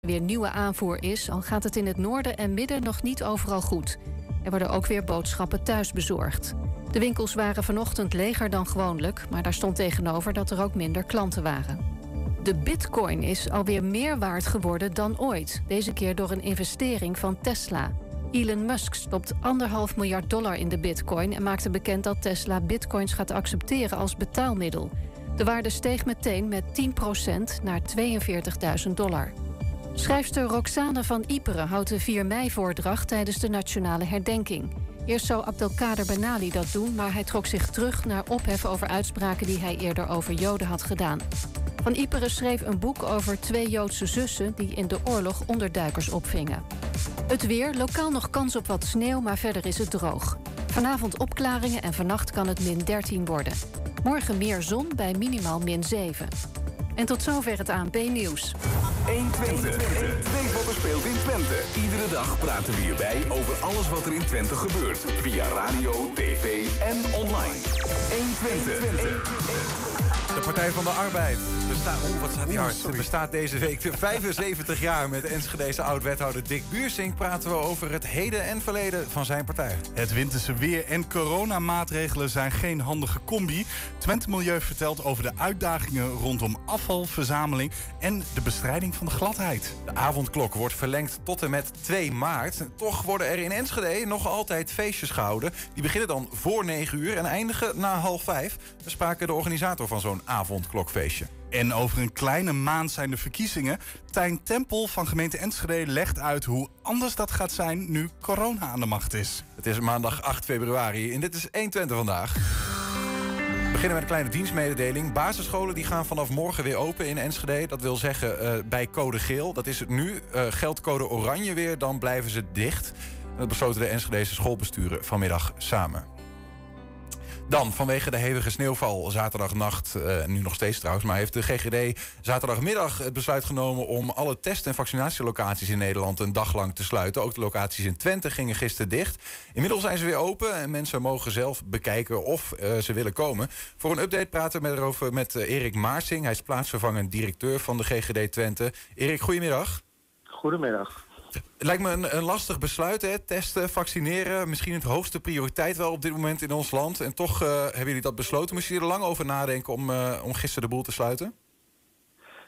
weer nieuwe aanvoer is, al gaat het in het noorden en midden nog niet overal goed. Er worden ook weer boodschappen thuis bezorgd. De winkels waren vanochtend leger dan gewoonlijk, maar daar stond tegenover dat er ook minder klanten waren. De bitcoin is alweer meer waard geworden dan ooit, deze keer door een investering van Tesla. Elon Musk stopt anderhalf miljard dollar in de bitcoin en maakte bekend dat Tesla bitcoins gaat accepteren als betaalmiddel. De waarde steeg meteen met 10% naar 42.000 dollar. Schrijfster Roxane van Iperen houdt de 4 mei-voordracht tijdens de nationale herdenking. Eerst zou Abdelkader Benali dat doen, maar hij trok zich terug naar ophef over uitspraken die hij eerder over Joden had gedaan. Van Iperen schreef een boek over twee Joodse zussen die in de oorlog onderduikers opvingen. Het weer, lokaal nog kans op wat sneeuw, maar verder is het droog. Vanavond opklaringen en vannacht kan het min 13 worden. Morgen meer zon bij minimaal min 7. En tot zover het ANP-nieuws. 120. Weet wat er speelt in Twente. Iedere dag praten we hierbij over alles wat er in Twente gebeurt. Via radio, tv en online. 120. De Partij van de Arbeid bestaat, oh, wat staat die hard? bestaat deze week 75 jaar. Met Enschedeze oud-wethouder Dick Buursing praten we over het heden en verleden van zijn partij. Het winterse weer en coronamaatregelen zijn geen handige combi. Twente Milieu vertelt over de uitdagingen rondom afvalverzameling en de bestrijding van de gladheid. De avondklok wordt verlengd tot en met 2 maart. Toch worden er in Enschede nog altijd feestjes gehouden. Die beginnen dan voor 9 uur en eindigen na half 5. We spraken de organisator van zo'n avondklokfeestje. En over een kleine maand zijn de verkiezingen. Tijn Tempel van gemeente Enschede legt uit hoe anders dat gaat zijn nu corona aan de macht is. Het is maandag 8 februari en dit is 120 vandaag. We beginnen met een kleine dienstmededeling. Basisscholen die gaan vanaf morgen weer open in Enschede. Dat wil zeggen uh, bij code geel. Dat is het nu. Uh, geldt code oranje weer, dan blijven ze dicht. Dat besloten de Enschedese schoolbesturen vanmiddag samen. Dan, vanwege de hevige sneeuwval zaterdagnacht, uh, nu nog steeds trouwens... maar heeft de GGD zaterdagmiddag het besluit genomen... om alle test- en vaccinatielocaties in Nederland een dag lang te sluiten. Ook de locaties in Twente gingen gisteren dicht. Inmiddels zijn ze weer open en mensen mogen zelf bekijken of uh, ze willen komen. Voor een update praten we erover met uh, Erik Maarsing. Hij is plaatsvervangend directeur van de GGD Twente. Erik, goedemiddag. Goedemiddag. Lijkt me een, een lastig besluit, hè? testen, vaccineren. Misschien het hoogste prioriteit wel op dit moment in ons land. En toch uh, hebben jullie dat besloten. Moesten jullie er lang over nadenken om, uh, om gisteren de boel te sluiten?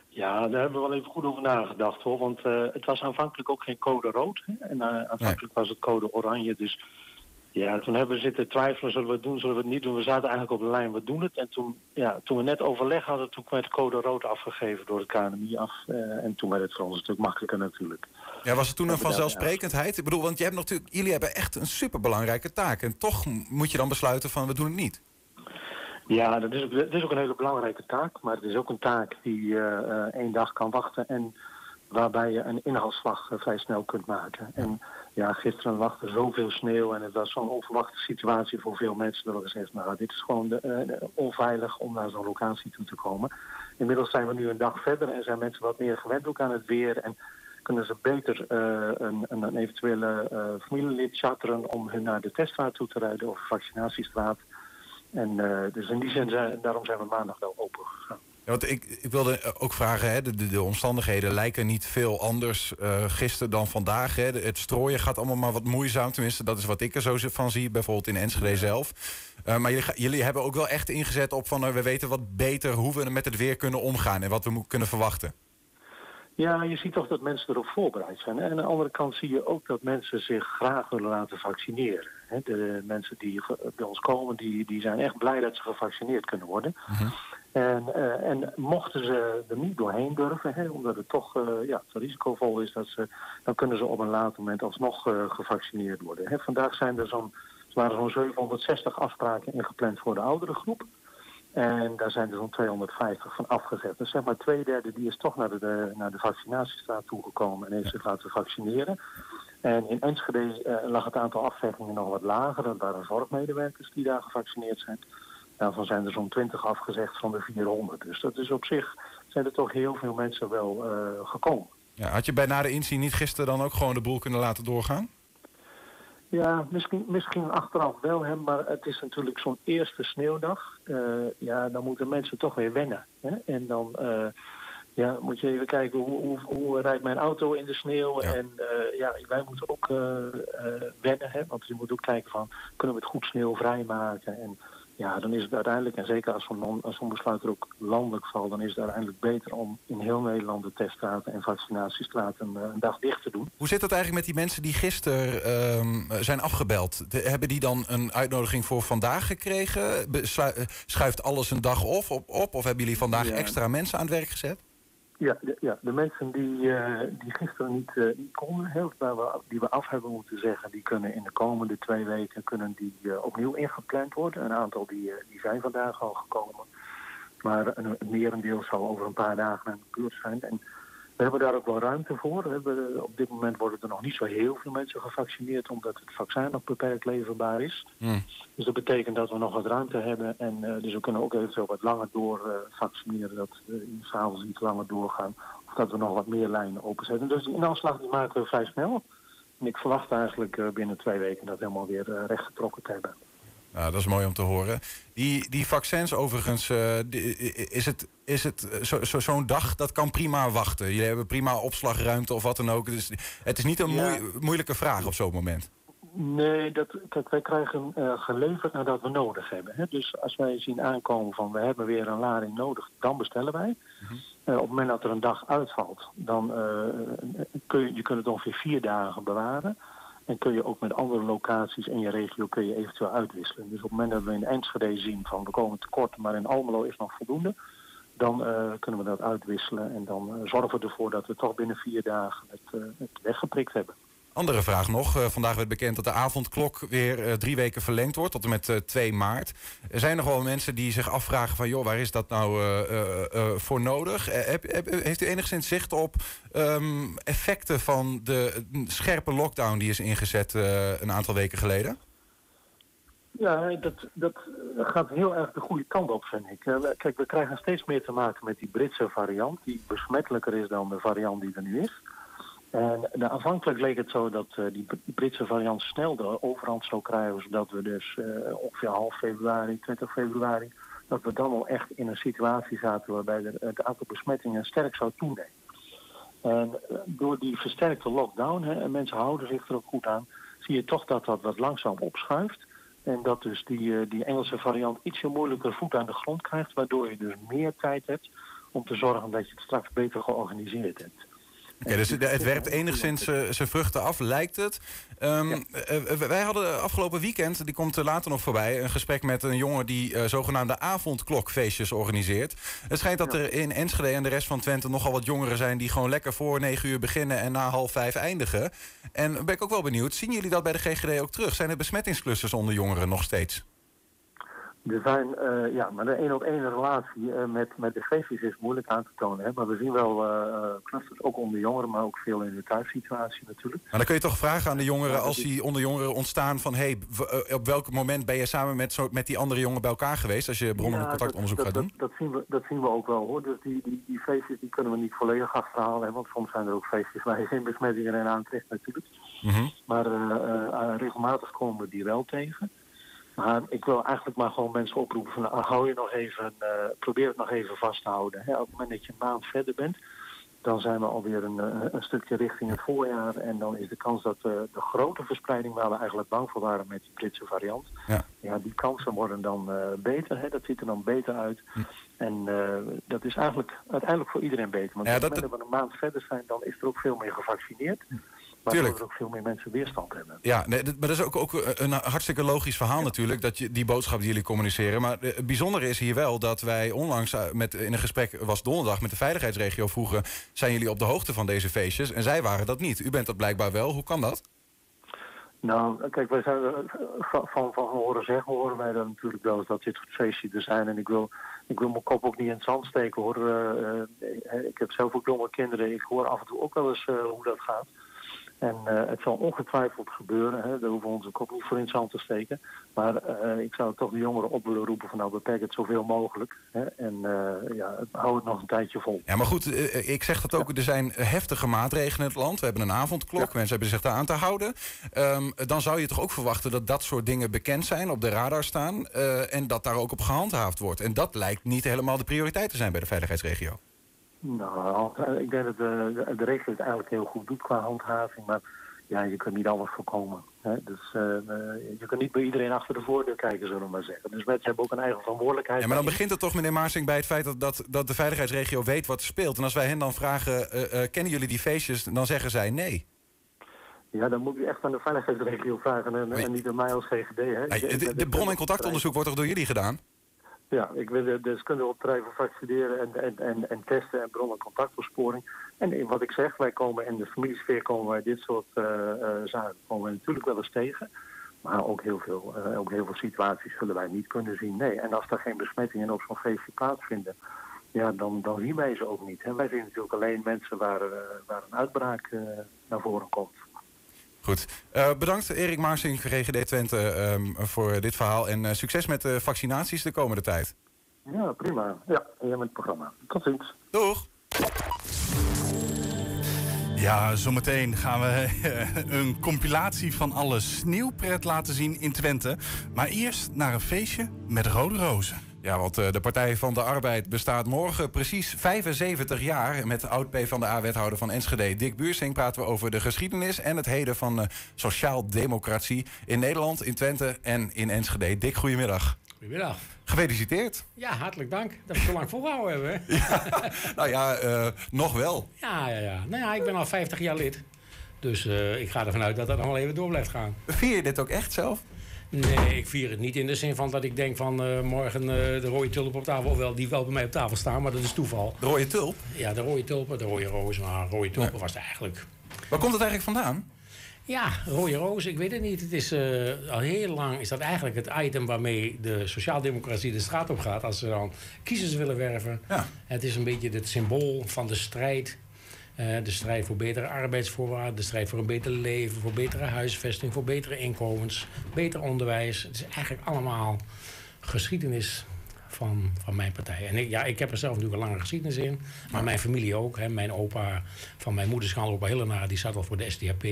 Ja, daar hebben we wel even goed over nagedacht hoor. Want uh, het was aanvankelijk ook geen code rood. Hè? En aanvankelijk nee. was het code oranje. Dus ja, toen hebben we zitten twijfelen, zullen we het doen, zullen we het niet doen. We zaten eigenlijk op de lijn, we doen het. En toen, ja, toen we net overleg hadden, toen werd code rood afgegeven door het KNMI af. En toen werd het voor ons een stuk makkelijker natuurlijk. Ja, was het toen een vanzelfsprekendheid? Ik bedoel, want je hebt natuurlijk, jullie hebben echt een superbelangrijke taak. En toch moet je dan besluiten van, we doen het niet. Ja, dat is, ook, dat is ook een hele belangrijke taak. Maar het is ook een taak die uh, één dag kan wachten. En waarbij je een inhaalslag vrij snel kunt maken. En ja, gisteren lag er zoveel sneeuw en het was zo'n onverwachte situatie voor veel mensen. Dat we gezegd, nou, dit is gewoon de, uh, onveilig om naar zo'n locatie toe te komen. Inmiddels zijn we nu een dag verder en zijn mensen wat meer gewend ook aan het weer. En kunnen ze beter uh, een, een, eventuele uh, familielid charteren om hun naar de testvaart toe te rijden of vaccinatiestraat. En dus in die zin, zijn, daarom zijn we maandag wel open gegaan. Ja, want ik, ik wilde ook vragen, hè, de, de, de omstandigheden lijken niet veel anders uh, gisteren dan vandaag. Hè. Het strooien gaat allemaal maar wat moeizaam. Tenminste, dat is wat ik er zo van zie, bijvoorbeeld in Enschede zelf. Uh, maar jullie, jullie, hebben ook wel echt ingezet op van... Uh, we weten wat beter hoe we met het weer kunnen omgaan... en wat we kunnen verwachten. Ja, je ziet toch dat mensen erop voorbereid zijn. En aan de andere kant zie je ook dat mensen zich graag willen laten vaccineren. De mensen die bij ons komen, die, die zijn echt blij dat ze gevaccineerd kunnen worden. -huh. En, uh, en mochten ze er niet doorheen durven, omdat het toch uh, ja, risicovol is, dat ze, dan kunnen ze op een later moment alsnog uh, gevaccineerd worden. Vandaag zijn er zo'n zo'n 760 afspraken ingepland voor de oudere groep. En daar zijn er zo'n 250 van afgezet. Dus zeg maar twee derde die is toch naar de, naar de vaccinatiestraat toegekomen en heeft zich laten vaccineren. En in Enschede uh, lag het aantal afzeggingen nog wat lager. Dat waren zorgmedewerkers die daar gevaccineerd zijn. Daarvan zijn er zo'n 20 afgezegd van de 400. Dus dat is op zich, zijn er toch heel veel mensen wel uh, gekomen. Ja, had je bij na de inzien niet gisteren dan ook gewoon de boel kunnen laten doorgaan? Ja, misschien, misschien achteraf wel, hè, maar het is natuurlijk zo'n eerste sneeuwdag. Uh, ja, dan moeten mensen toch weer wennen. Hè? En dan, uh, Ja, moet je even kijken hoe, hoe, hoe rijdt mijn auto in de sneeuw. Ja. En eh, ja, wij moeten ook eh, eh, wennen, hè, want je moet ook kijken van kunnen we het goed sneeuwvrij maken. En ja, dan is het uiteindelijk, en zeker als zo'n besluit er ook landelijk valt, dan is het uiteindelijk beter om in heel Nederland de teststraten en vaccinatiestraten eh, een dag dicht te doen. Hoe zit dat eigenlijk met die mensen die gisteren ehm, zijn afgebeld? De- hebben die dan een uitnodiging voor vandaag gekregen? Beslu- eh, schuift alles een dag of, op, op? Of hebben jullie vandaag Ja. extra mensen aan het werk gezet? Ja, de, ja, de mensen die, eh, die gisteren niet, eh, konden, heel, die we af hebben moeten zeggen, die kunnen in de komende twee weken kunnen die, eh, opnieuw ingepland worden. Een aantal die, die zijn vandaag al gekomen. Maar een, een merendeel zal over een paar dagen aan de beurt zijn. En we hebben daar ook wel ruimte voor. We hebben, op dit moment worden er nog niet zo heel veel mensen gevaccineerd, omdat het vaccin nog beperkt leverbaar is. Hmm. Dus dat betekent dat we nog wat ruimte hebben. En eh, dus we kunnen ook eventueel wat langer door eh, vaccineren. Dat we s'avonds iets langer doorgaan. Of dat we nog wat meer lijnen openzetten. Dus die inhaalslag die maken we vrij snel. En ik verwacht eigenlijk eh, binnen twee weken dat helemaal weer rechtgetrokken te hebben. Nou, dat is mooi om te horen. Die, die vaccins overigens, eh, die- is het, is het eh, zo- zo- zo'n dag, dat kan prima wachten. Jullie hebben prima opslagruimte of wat dan ook. Dus het is niet een Ja. moeilijke vraag op zo'n moment. Nee, dat, kijk, wij krijgen eh, geleverd nadat we nodig hebben. Hè? Dus als wij zien aankomen van we hebben weer een lading nodig, dan bestellen wij. Eh, op het moment dat er een dag uitvalt, dan kun je, je kunt het ongeveer vier dagen bewaren. En kun je ook met andere locaties in je regio kun je eventueel uitwisselen. Dus op het moment dat we in Enschede zien van we komen tekort, maar in Almelo is nog voldoende. Dan eh, kunnen we dat uitwisselen en dan eh, zorgen we ervoor dat we toch binnen vier dagen het, eh, het weggeprikt hebben. Andere vraag nog. Eh, vandaag werd bekend dat de avondklok weer eh, drie weken verlengd wordt, tot en met eh, 2 maart. Er zijn nog wel mensen die zich afvragen van... joh, waar is dat nou eh, eh, eh, voor nodig? Eh, heeft u enigszins zicht op ehm, effecten van de eh, scherpe lockdown... die is ingezet eh, een aantal weken geleden? Ja, dat, dat gaat heel erg de goede kant op, vind ik. Eh, Kijk, we krijgen steeds meer te maken met die Britse variant, die besmettelijker is dan de variant die er nu is. En nou, aanvankelijk leek het zo dat eh, die Br- Britse variant snel de overhand zou krijgen, zodat we dus eh, ongeveer half februari, 20 februari, dat we dan al echt in een situatie zaten waarbij er, het aantal besmettingen sterk zou toenemen. En eh, door die versterkte lockdown, hè, en mensen houden zich er ook goed aan, zie je toch dat dat wat langzaam opschuift. En dat dus die, eh, die Engelse variant ietsje moeilijker voet aan de grond krijgt, waardoor je dus meer tijd hebt om te zorgen dat je het straks beter georganiseerd hebt. Oké, dus het werpt enigszins eh, zijn vruchten af, lijkt het. Ehm, eh, eh, wij hadden afgelopen weekend, die komt later nog voorbij... een gesprek met een jongen die zogenaamde avondklokfeestjes organiseert. Het schijnt dat er in Enschede en de rest van Twente... nogal wat jongeren zijn die gewoon lekker voor negen uur beginnen... en na half vijf eindigen. En ben ik ook wel benieuwd, zien jullie dat bij de GGD ook terug? Zijn er besmettingsklusters onder jongeren nog steeds? Er zijn, eh, ja, maar de één op één relatie eh, met, met de feestjes is moeilijk aan te tonen. Hè? Maar we zien wel eh, clusters, ook onder jongeren, maar ook veel in de thuissituatie natuurlijk. Maar dan kun je toch vragen aan de jongeren, als die onder jongeren ontstaan... van hey, w- eh, op welk moment ben je samen met, zo, met die andere jongen bij elkaar geweest... als je bronnen- en Ja, contactonderzoek dat, gaat dat, doen? Dat, dat, zien we, dat zien we ook wel hoor. Dus die, die, die feestjes die kunnen we niet volledig achterhalen. Hè? Want soms zijn er ook feestjes waar je geen besmettingen in aantreft natuurlijk. Mhm. Maar regelmatig komen we die wel tegen. Maar ik wil eigenlijk maar gewoon mensen oproepen van nou, hou je nog even, eh, probeer het nog even vast te houden. Hè. Op het moment dat je een maand verder bent, dan zijn we alweer een, eh, een stukje richting het voorjaar. En dan is de kans dat eh, de grote verspreiding waar we eigenlijk bang voor waren met die Britse variant, Ja. ja, die kansen worden dan beter. Hè. Dat ziet er dan beter uit. En eh, dat is eigenlijk uiteindelijk voor iedereen beter. Want Ja, op het moment dat we een maand verder zijn, dan is er ook veel meer gevaccineerd. Tuurlijk. Waardoor er ook veel meer mensen weerstand hebben. Ja, nee, maar dat is ook, ook een hartstikke logisch verhaal natuurlijk, dat je, die boodschap die jullie communiceren. Maar eh, het bijzondere is hier wel dat wij onlangs eh, met, in een gesprek, was donderdag, met de veiligheidsregio vroegen, zijn jullie op de hoogte van deze feestjes? En zij waren dat niet. U bent dat blijkbaar wel. Hoe kan dat? Nou, kijk, wij zijn, eh, van, van, van horen zeggen horen wij dan natuurlijk wel eens dat dit soort feestjes er zijn. En ik wil, ik wil mijn kop ook niet in het zand steken hoor. Eh, eh, ik heb zelf ook jonge kinderen. Ik hoor af en toe ook wel eens eh, hoe dat gaat. En eh, het zal ongetwijfeld gebeuren. Hè. Daar hoeven we onze kop niet voor in het zand te steken. Maar eh, ik zou toch de jongeren op willen roepen van nou beperk het zoveel mogelijk. Hè. En eh, ja, hou het nog een tijdje vol. Ja, maar goed, ik zeg dat ook. Er zijn heftige maatregelen in het land. We hebben een avondklok. Mensen hebben zich daar aan te houden. Ehm, dan zou je toch ook verwachten dat dat soort dingen bekend zijn, op de radar staan. en dat daar ook op gehandhaafd wordt. En dat lijkt niet helemaal de prioriteit te zijn bij de veiligheidsregio. Nou, ik denk dat de, de, de regio het eigenlijk heel goed doet qua handhaving. Maar ja, je kunt niet alles voorkomen. Hè? Dus uh, je kunt niet bij iedereen achter de voordeur kijken, zullen we maar zeggen. Dus mensen hebben ook een eigen verantwoordelijkheid. Ja, maar dan begint het toch, meneer Maarsing, bij het feit dat, dat, dat de veiligheidsregio weet wat er speelt. En als wij hen dan vragen, uh, kennen jullie die feestjes? Dan zeggen zij nee. Ja, dan moet u echt aan de veiligheidsregio vragen en, en niet aan mij als GGD. Hè? Nee, de, de bron- en contactonderzoek wordt toch door jullie gedaan? Ja, ik wil de deskundige opdrijven vaccineren en, en, en, en testen en bron- en contactopsporing. En wat ik zeg, wij komen in de familiesfeer komen wij dit soort uh, uh, zaken komen natuurlijk wel eens tegen. Maar ook heel, veel, uh, ook heel veel situaties zullen wij niet kunnen zien. Nee, en als er geen besmettingen op zo'n feestje plaatsvinden, ja, dan, dan zien wij ze ook niet. En wij zien natuurlijk alleen mensen waar, waar een uitbraak naar voren komt. Goed. Uh, bedankt Erik Maarsing, GGD Twente, um, voor dit verhaal. En uh, succes met de vaccinaties de komende tijd. Ja, prima. Ja, en met het programma. Tot ziens. Doeg. Ja, zometeen gaan we een compilatie van alle sneeuwpret laten zien in Twente. Maar eerst naar een feestje met rode rozen. Ja, want de Partij van de Arbeid bestaat morgen precies 75 jaar. Met oud-P van de A-wethouder van Enschede, Dick Buursing, praten we over de geschiedenis en het heden van uh, sociaal-democratie in Nederland, in Twente en in Enschede. Dick, goedemiddag. Goedemiddag. Gefeliciteerd. Ja, hartelijk dank dat we zo lang volgehouden hebben. ja, nou ja, uh, nog wel. Ja, ja, ja. Nou ja, ik ben al 50 jaar lid. Dus uh, ik ga ervan uit dat dat nog wel even door blijft gaan. Vier je dit ook echt zelf? Nee, ik vier het niet in de zin van dat ik denk van uh, morgen uh, de rode tulp op tafel. Wel, die wel bij mij op tafel staan, maar dat is toeval. De rode tulp? Ja, de rode tulpen, de rode roos. Maar rode tulpen was het eigenlijk. Waar komt het eigenlijk vandaan? Ja, rode roos, ik weet het niet. Het is uh, al heel lang is dat eigenlijk het item waarmee de sociaaldemocratie de straat op gaat als ze dan kiezers willen werven. Ja. Het is een beetje het symbool van de strijd. Uh, de strijd voor betere arbeidsvoorwaarden, de strijd voor een beter leven, voor betere huisvesting, voor betere inkomens, beter onderwijs. Het is eigenlijk allemaal geschiedenis van, van mijn partij. En ik, ja, ik heb er zelf natuurlijk een lange geschiedenis in, maar mijn familie ook. Hè. Mijn opa van mijn moeders kant, opa Helena, die zat al voor de SDAP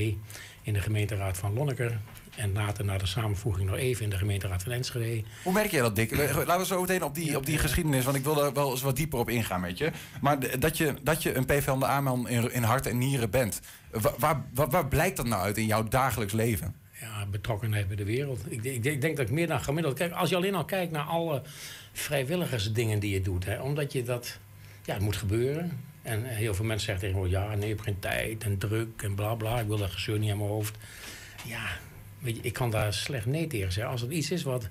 in de gemeenteraad van Lonneker. En later na de samenvoeging nog even in de gemeenteraad van Enschede. Hoe merk jij dat, Dick? Laten we zo meteen op die, op die geschiedenis, want ik wil er wel eens wat dieper op ingaan met je. Maar dat je, dat je een PvdA-man in, in hart en nieren bent, waar, waar, waar blijkt dat nou uit in jouw dagelijks leven? Ja, betrokkenheid bij de wereld. Ik, ik, ik, denk dat ik meer dan gemiddeld... Kijk, als je alleen al kijkt naar alle vrijwilligersdingen die je doet... Hè, omdat je dat... Ja, het moet gebeuren. En heel veel mensen zeggen tegen me... ja, nee, ik heb geen tijd en druk en bla bla. Ik wil dat gezeur niet aan mijn hoofd. Ja, weet je, ik kan daar slecht nee tegen zeggen. Als het iets is wat...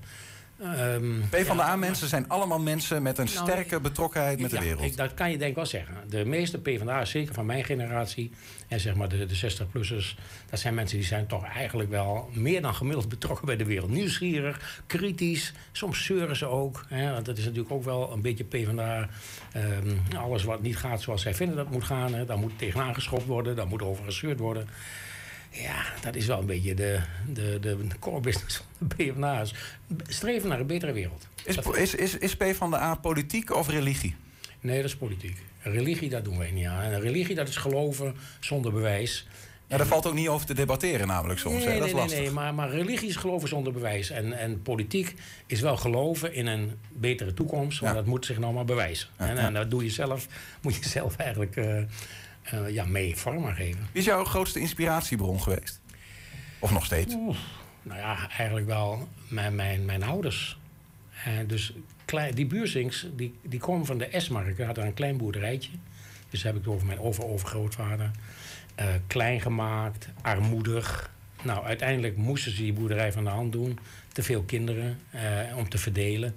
Um, PvdA-mensen ja, zijn allemaal mensen met een nou, sterke betrokkenheid met ja, de wereld. Ik, dat kan je denk ik wel zeggen. De meeste PvdA's, zeker van mijn generatie... en zeg maar de, de 60-plussers... dat zijn mensen die zijn toch eigenlijk wel... meer dan gemiddeld betrokken bij de wereld. Nieuwsgierig, kritisch, soms zeuren ze ook. Hè, want dat is natuurlijk ook wel een beetje PvdA. Um, alles wat niet gaat zoals zij vinden dat moet gaan... Hè, daar moet tegenaan geschopt worden, daar moet over gezeurd worden... Ja, dat is wel een beetje de, de, de core business van de PvdA's. Streven naar een betere wereld. Is, is, is, is PvdA politiek of religie? Nee, dat is politiek. Religie, dat doen wij niet aan. En religie, dat is geloven zonder bewijs. Ja, daar valt ook niet over te debatteren namelijk soms. Nee, hè? Dat nee, is lastig. nee, nee, maar, maar religie is geloven zonder bewijs. En, en politiek is wel geloven in een betere toekomst. Maar Ja. dat moet zich nou maar bewijzen. Ja, en, ja. en dat doe je zelf, moet je zelf eigenlijk eh, eh, ja, mee vorm geven. Wie is jouw grootste inspiratiebron geweest? Of nog steeds? Oeh, nou ja, eigenlijk wel mijn, mijn, mijn ouders. Eh, dus die buurzings, die, die komen van de Esmark. Had daar een klein boerderijtje. Dus heb ik het over mijn over-overgrootvader. Eh, klein gemaakt, armoedig. Nou, uiteindelijk moesten ze die boerderij van de hand doen. Te veel kinderen om te verdelen.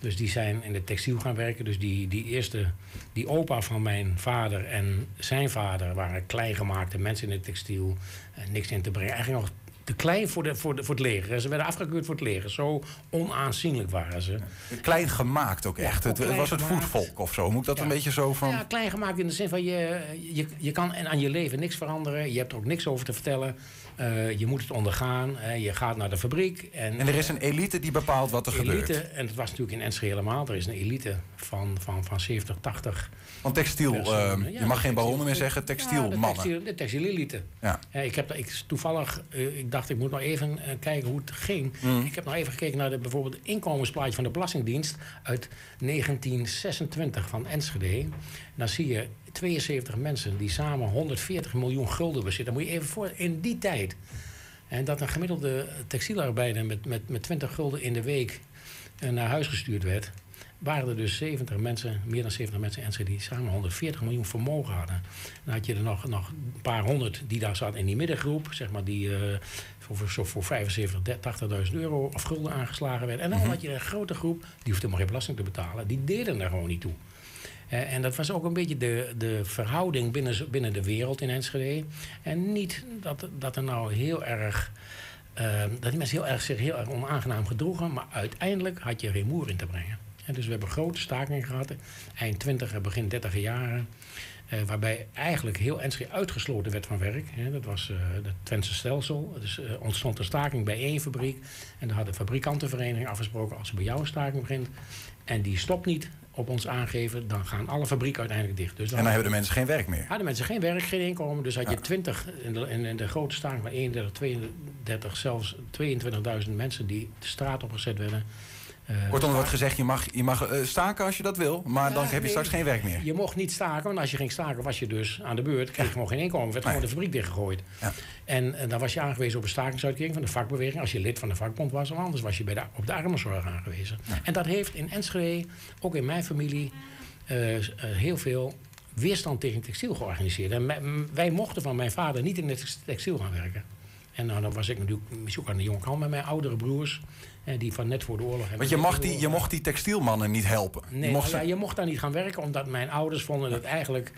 Dus die zijn in de textiel gaan werken. Dus die, die eerste, die opa van mijn vader en zijn vader waren kleingemaakte mensen in het textiel. Eh, niks in te brengen. Eigenlijk nog te klein voor, de, voor, de, voor het leger. Ze werden afgekeurd voor het leger. Zo onaanzienlijk waren ze. Klein gemaakt ook echt. ook het, het was het voetvolk of zo. Moet ik dat Ja. een beetje zo van... Ja, klein gemaakt in de zin van je, je, je kan en aan je leven niks veranderen. Je hebt er ook niks over te vertellen. Eh, je moet het ondergaan. hè. je gaat naar de fabriek. En, En er is een elite die bepaalt wat er elite, gebeurt. en dat was natuurlijk in Enschede helemaal. Er is een elite van, van, van 70, 80 Want textiel, eh, Ja, je mag geen baronnen meer zeggen, Ja, de textielmannen. textiel, de textielelite. Ja. Eh, ik heb ik, toevallig, eh, ik dacht ik moet nog even eh, kijken hoe het ging. Mm. Ik heb nog even gekeken naar de, bijvoorbeeld het inkomensplaatje van de Belastingdienst uit 1926 van Enschede. En dan zie je 72 mensen die samen 140 miljoen gulden bezitten. Moet je even voor, in die tijd. En dat een gemiddelde textielarbeider met, met, met 20 gulden in de week eh, naar huis gestuurd werd waren er dus 70 mensen, meer dan 70 mensen Enschede die samen 140 miljoen vermogen hadden. Dan had je er nog, nog een paar honderd die daar zaten in die middengroep, zeg maar die uh, voor, voor, voor 75, 80.000 euro of gulden aangeslagen werden. En dan had je een grote groep, die hoefde helemaal geen belasting te betalen, die deden daar gewoon niet toe. Uh, en dat was ook een beetje de, de verhouding binnen, binnen de wereld in Enschede. En niet dat, dat er nou heel erg. Uh, dat die mensen heel erg, zich heel erg onaangenaam gedroegen, maar uiteindelijk had je geen moer in te brengen. En dus we hebben grote stakingen gehad, eind 20, begin 30 jaren. Uh, waarbij eigenlijk heel Enschede uitgesloten werd van werk. Dat was uh, het Twentse stelsel. Dus ontstond een staking bij één fabriek. En daar had de fabrikantenvereniging afgesproken... als er bij jou een staking begint en die stopt niet op ons aangeven... dan gaan alle fabrieken uiteindelijk dicht. Dus dan en dan hebben de mensen geen werk meer? Hadden mensen geen werk, geen inkomen. Dus had je 20 in de, in de grote staking van 31, 32, zelfs 22.000 mensen... die de straat opgezet werden... Uh, Kortom, er wordt gezegd, je mag, je mag uh, staken als je dat wil, maar ja, dan heb je nee, straks geen werk meer. Je mocht niet staken, want als je ging staken was je dus aan de beurt, kreeg je gewoon geen inkomen, werd nee. gewoon de fabriek dichtgegooid. Ja. En, en, dan was je aangewezen op een stakingsuitkering van de vakbeweging, als je lid van de vakbond was, of anders was je bij de, op de armenzorg aangewezen. Ja. En dat heeft in Enschede, ook in mijn familie, uh, heel veel weerstand tegen textiel georganiseerd. En wij mochten van mijn vader niet in het textiel gaan werken. En nou, dan was ik natuurlijk misschien aan de jonge kant met mijn oudere broers. Die van net voor de oorlog hebben. Want je, mag die, je mocht die textielmannen niet helpen. Nee, je mocht, ja, je mocht daar niet gaan werken, omdat mijn ouders vonden het eigenlijk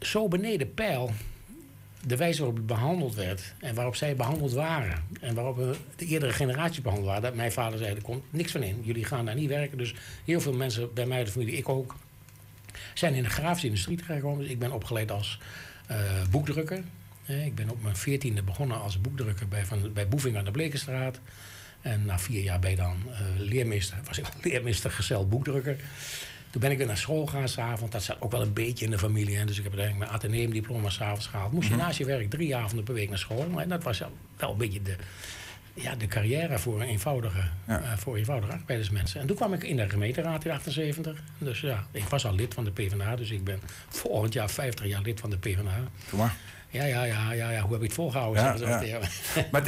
zo beneden pijl. De wijze waarop het behandeld werd en waarop zij behandeld waren. En waarop de eerdere generaties behandeld waren. Dat mijn vader zei: er komt niks van in. Jullie gaan daar niet werken. Dus heel veel mensen bij mij, de familie, ik ook, zijn in de grafische industrie terechtgekomen. Dus ik ben opgeleid als uh, boekdrukker. Ik ben op mijn veertiende begonnen als boekdrukker bij, van, bij Boeving aan de Blekenstraat. En na vier jaar ben je dan uh, leermeester, was ik leermeester gezel boekdrukker. Toen ben ik weer naar school gaan s'avonds. Dat zat ook wel een beetje in de familie. Hè. Dus ik heb uiteindelijk mijn ateneumdiploma s'avonds gehaald. Moest je -hmm. naast je werk drie avonden per week naar school. En dat was wel een beetje de, ja, de carrière voor een eenvoudige, ja. uh, voor eenvoudige arbeidersmensen. En toen kwam ik in de gemeenteraad in 78. Dus ja, ik was al lid van de PvdA. Dus ik ben volgend jaar 50 jaar lid van de PvdA. Kom maar. Ja, ja, ja, ja, ja, hoe heb ik het volgehouden? Ja, ja. maar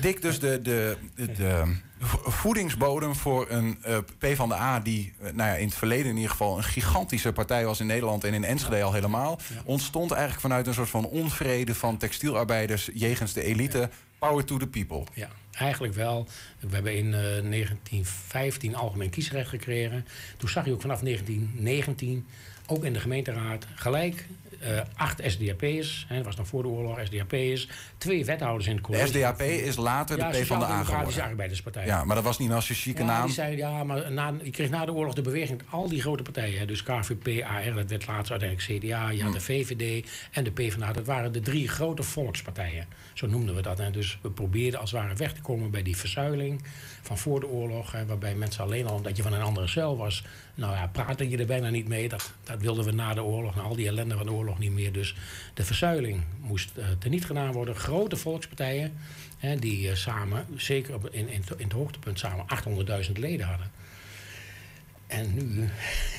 Dick, dus de, de, de, voedingsbodem voor een uh, PvdA... die uh, nou ja, in het verleden in ieder geval een gigantische partij was in Nederland... en in Enschede al helemaal... ontstond eigenlijk vanuit een soort van onvrede van textielarbeiders... jegens de elite, power to the people. Ja, eigenlijk wel. We hebben in uh, 1915 algemeen kiesrecht gekregen. Toen zag je ook vanaf 1919, ook in de gemeenteraad... gelijk uh, acht SDAP'ers, dat was nog voor de oorlog, SDAP'ers, twee wethouders in het college. De SDAP is later ja, de P van de Democratische Arbeiderspartij. Ja, maar dat was niet als je chique ja, naam. Die zei, ja, maar na, je kreeg na de oorlog de beweging, al die grote partijen, dus KVP, AR, dat werd later uiteindelijk CDA, je had de VVD en de PvdA, dat waren de drie grote volkspartijen. Zo noemden we dat. En dus we probeerden als het ware weg te komen bij die verzuiling van voor de oorlog, waarbij mensen alleen al omdat je van een andere cel was, nou ja, praatte je er bijna niet mee. Dat, dat wilden we na de oorlog, na al die ellende van de oorlog niet meer. Dus de verzuiling moest uh, teniet gedaan worden. Grote volkspartijen, hè, die uh, samen, zeker in, in, in het hoogtepunt, samen 800.000 leden hadden. En nu,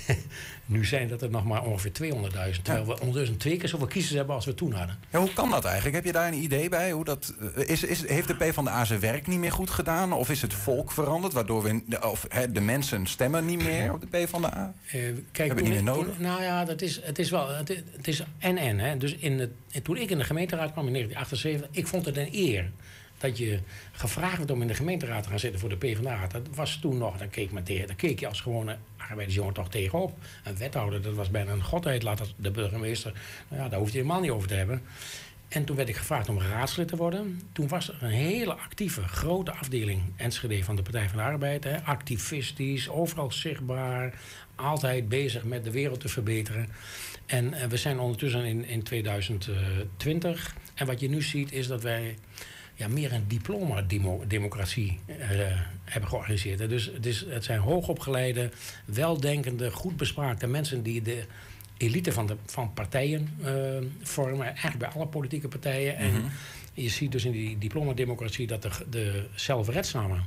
nu zijn dat er nog maar ongeveer 200.000. Terwijl we ondertussen twee keer zoveel kiezers hebben als we toen hadden. Ja, hoe kan dat eigenlijk? Heb je daar een idee bij? Hoe dat, is, is, heeft de PvdA zijn werk niet meer goed gedaan? Of is het volk veranderd? Waardoor we, of he, de mensen stemmen niet meer op de PvdA? Uh, kijk, Hebben niet meer nodig? Toen, nou ja, dat is, het is wel... Het, het is en-en. Hè. Dus in het, toen ik in de gemeenteraad kwam in 1978... ik vond het een eer dat je gevraagd werd om in de gemeenteraad te gaan zitten voor de PvdA. Dat was toen nog, dan keek, men keek je als gewone arbeidersjongen toch tegenop. Een wethouder, dat was bijna een godheid, laat de burgemeester. Nou ja, daar hoefde je helemaal niet over te hebben. En toen werd ik gevraagd om raadslid te worden. Toen was er een hele actieve, grote afdeling Enschede van de Partij van de Arbeid. Hè. Activistisch, overal zichtbaar, altijd bezig met de wereld te verbeteren. En uh, we zijn ondertussen in, in 2020. En wat je nu ziet is dat wij ja, meer een diploma-democratie uh, hebben georganiseerd. Dus het, is, het zijn hoogopgeleide, weldenkende, goed bespraakte mensen die de elite van, de, van partijen eh, vormen. Eigenlijk bij alle politieke partijen. En je ziet dus in die diplomademocratie dat de, de zelfredzamen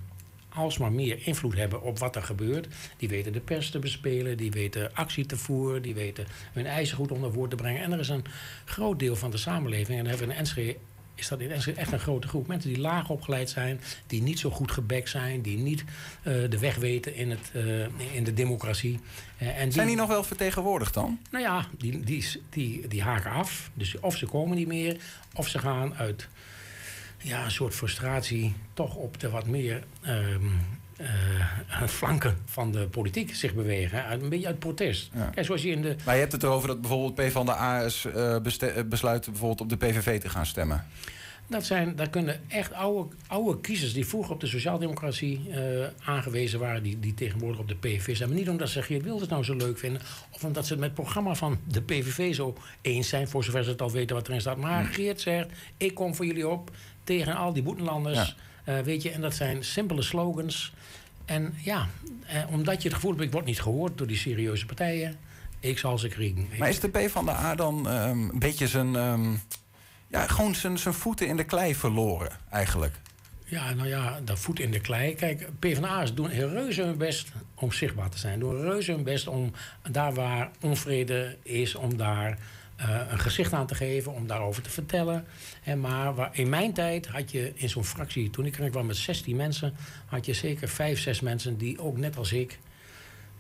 alsmaar meer invloed hebben op wat er gebeurt. Die weten de pers te bespelen, die weten actie te voeren, die weten hun eisen goed onder woord te brengen. En er is een groot deel van de samenleving, en daar hebben we in Enschede is dat in Enschede echt een grote groep mensen die laag opgeleid zijn, die niet zo goed gebekt zijn, die niet eh, de weg weten in, het, eh, in de democratie. Uh, en zijn die nog wel vertegenwoordigd dan? Nou ja, die, die, die, die haken af. Dus of ze komen niet meer, of ze gaan uit ja, een soort frustratie toch op de wat meer um, uh, flanken van de politiek zich bewegen. Een beetje uit protest. Kijk, zoals je in de... Maar je hebt het erover dat bijvoorbeeld P van de AS uh, besluit bijvoorbeeld op de PVV te gaan stemmen. Dat, zijn, dat kunnen echt oude, oude kiezers die vroeger op de sociaaldemocratie uh, aangewezen waren, die, die tegenwoordig op de PVV zijn. Maar niet omdat ze Geert Wilders nou zo leuk vinden, of omdat ze het met het programma van de PVV zo eens zijn, voor zover ze het al weten wat erin staat. Maar hm. Geert zegt: Ik kom voor jullie op tegen al die boetenlanders. Ja. Uh, weet je, en dat zijn simpele slogans. En ja, eh, omdat je het gevoel hebt, ik word niet gehoord door die serieuze partijen. Ik zal ze kriegen. Maar is de P van de A dan um, een beetje zijn, um, ja, gewoon zijn, zijn voeten in de klei verloren, eigenlijk? Ja, nou ja, dat voet in de klei. Kijk, PvdA's doen reuze hun best om zichtbaar te zijn. Doen reuze hun best om daar waar onvrede is, om daar een gezicht aan te geven, om daarover te vertellen. En maar waar, in mijn tijd had je in zo'n fractie, toen ik er kwam met 16 mensen, had je zeker 5, 6 mensen die ook net als ik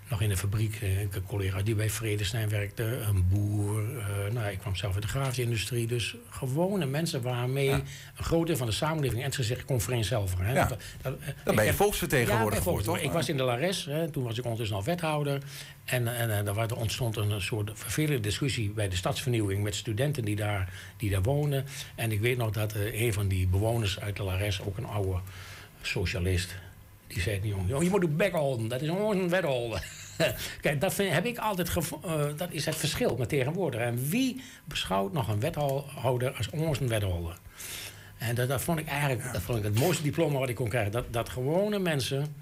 nog in de fabriek. Eh, een collega die bij Vredestein werkte, een boer. Uh, nou, ik kwam zelf uit de grafische industrie. Dus gewone mensen waarmee een groot deel van de samenleving... en ze zeggen, kom zelf. Hè. Ja. Dat, ben je volksvertegenwoordiger ja, toch? Ik was in de Lares, hè, toen was ik ondertussen al wethouder. En, en, en er ontstond een soort vervelende discussie bij de stadsvernieuwing... met studenten die daar, die daar wonen. En ik weet nog dat uh, een van die bewoners uit de Lares, ook een oude socialist die zei die jongen, je moet de bek dat is een wetholder. Kijk, dat heb ik altijd uh, dat is het verschil met tegenwoordig. En wie beschouwt nog een wethouder als een wetholder? En dat, dat, vond ik eigenlijk dat vond ik het mooiste diploma wat ik kon krijgen. Dat, dat gewone mensen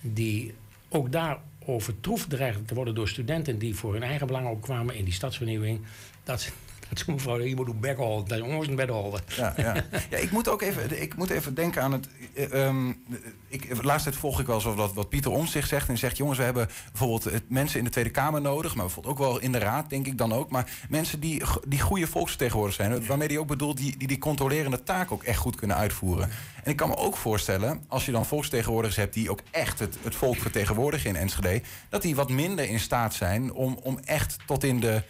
die ook daar overtroefd dreigen te worden door studenten die voor hun eigen belang opkwamen in die stadsvernieuwing. Dat, dat ze mevrouw, je moet een bek houden. Dat jongens een bed houden. Ja, ja. ja, ik moet ook even, ik moet even denken aan het. Um, ik, de laatste tijd volg ik wel zo wat, wat Pieter Omtzigt zegt. En zegt: jongens, we hebben bijvoorbeeld het, mensen in de Tweede Kamer nodig. Maar bijvoorbeeld ook wel in de Raad, denk ik dan ook. Maar mensen die, die goede volksvertegenwoordigers zijn. Waarmee die ook bedoelt, die, die die controlerende taak ook echt goed kunnen uitvoeren. En ik kan me ook voorstellen, als je dan volksvertegenwoordigers hebt die ook echt het, het volk vertegenwoordigen in Enschede. dat die wat minder in staat zijn om, om echt tot in de uh,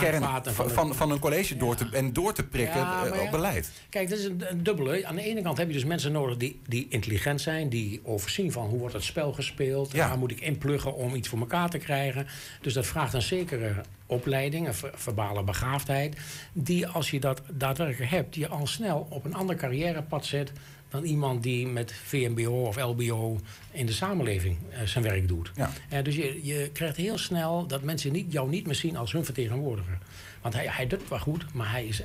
kern van, van, van, een college door te, en door te prikken uh, op beleid. Kijk, dat is een, een, dubbele. Aan de ene kant heb je dus mensen nodig die, die intelligent zijn, die overzien van hoe wordt het spel gespeeld, waar moet ik inpluggen om iets voor elkaar te krijgen. Dus dat vraagt een zekere opleiding, een verbale begaafdheid, die als je dat daadwerkelijk hebt, je al snel op een ander carrièrepad zet dan iemand die met VMBO of LBO in de samenleving uh, zijn werk doet. Ja. Uh, dus je, je krijgt heel snel dat mensen niet, jou niet meer zien als hun vertegenwoordiger. Want hij, hij doet wel goed, maar hij is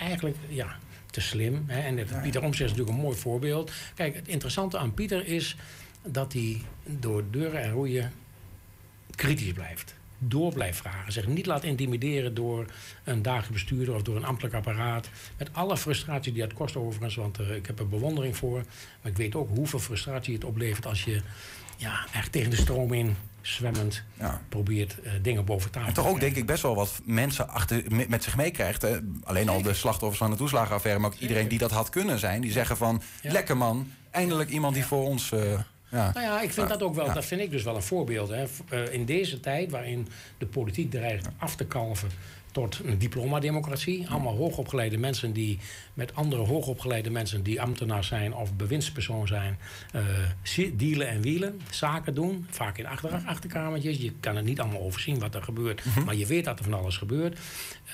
eigenlijk ja, te slim. Hè? En. Pieter Omtzigt is natuurlijk een mooi voorbeeld. Kijk, het interessante aan Pieter is dat hij door deuren en roeien kritisch blijft door blijft vragen. Zich niet laat intimideren door een dagelijks bestuurder of door een ambtelijk apparaat. Met alle frustratie die het kost overigens, want uh, ik heb er bewondering voor. Maar ik weet ook hoeveel frustratie het oplevert als je ja, echt tegen de stroom in zwemmend ja. probeert uh, dingen boven tafel en toch ook denk ik best wel wat mensen achter, met zich meekrijgt. Alleen al de slachtoffers van de toeslagenaffaire, maar ook iedereen die dat had kunnen zijn. Die zeggen van, ja. lekker man, eindelijk iemand die voor ons... Uh, ja. Nou ja, ik vind dat ook wel, dat vind ik dus wel een voorbeeld. Hè. Uh, in deze tijd waarin de politiek dreigt af te kalven tot een diplomademocratie. Allemaal hoogopgeleide mensen die met andere hoogopgeleide mensen die ambtenaar zijn of bewindspersoon zijn, uh, dealen en wielen, zaken doen. Vaak in achter, achterkamertjes. Je kan het niet allemaal overzien wat er gebeurt, mm -hmm. maar je weet dat er van alles gebeurt.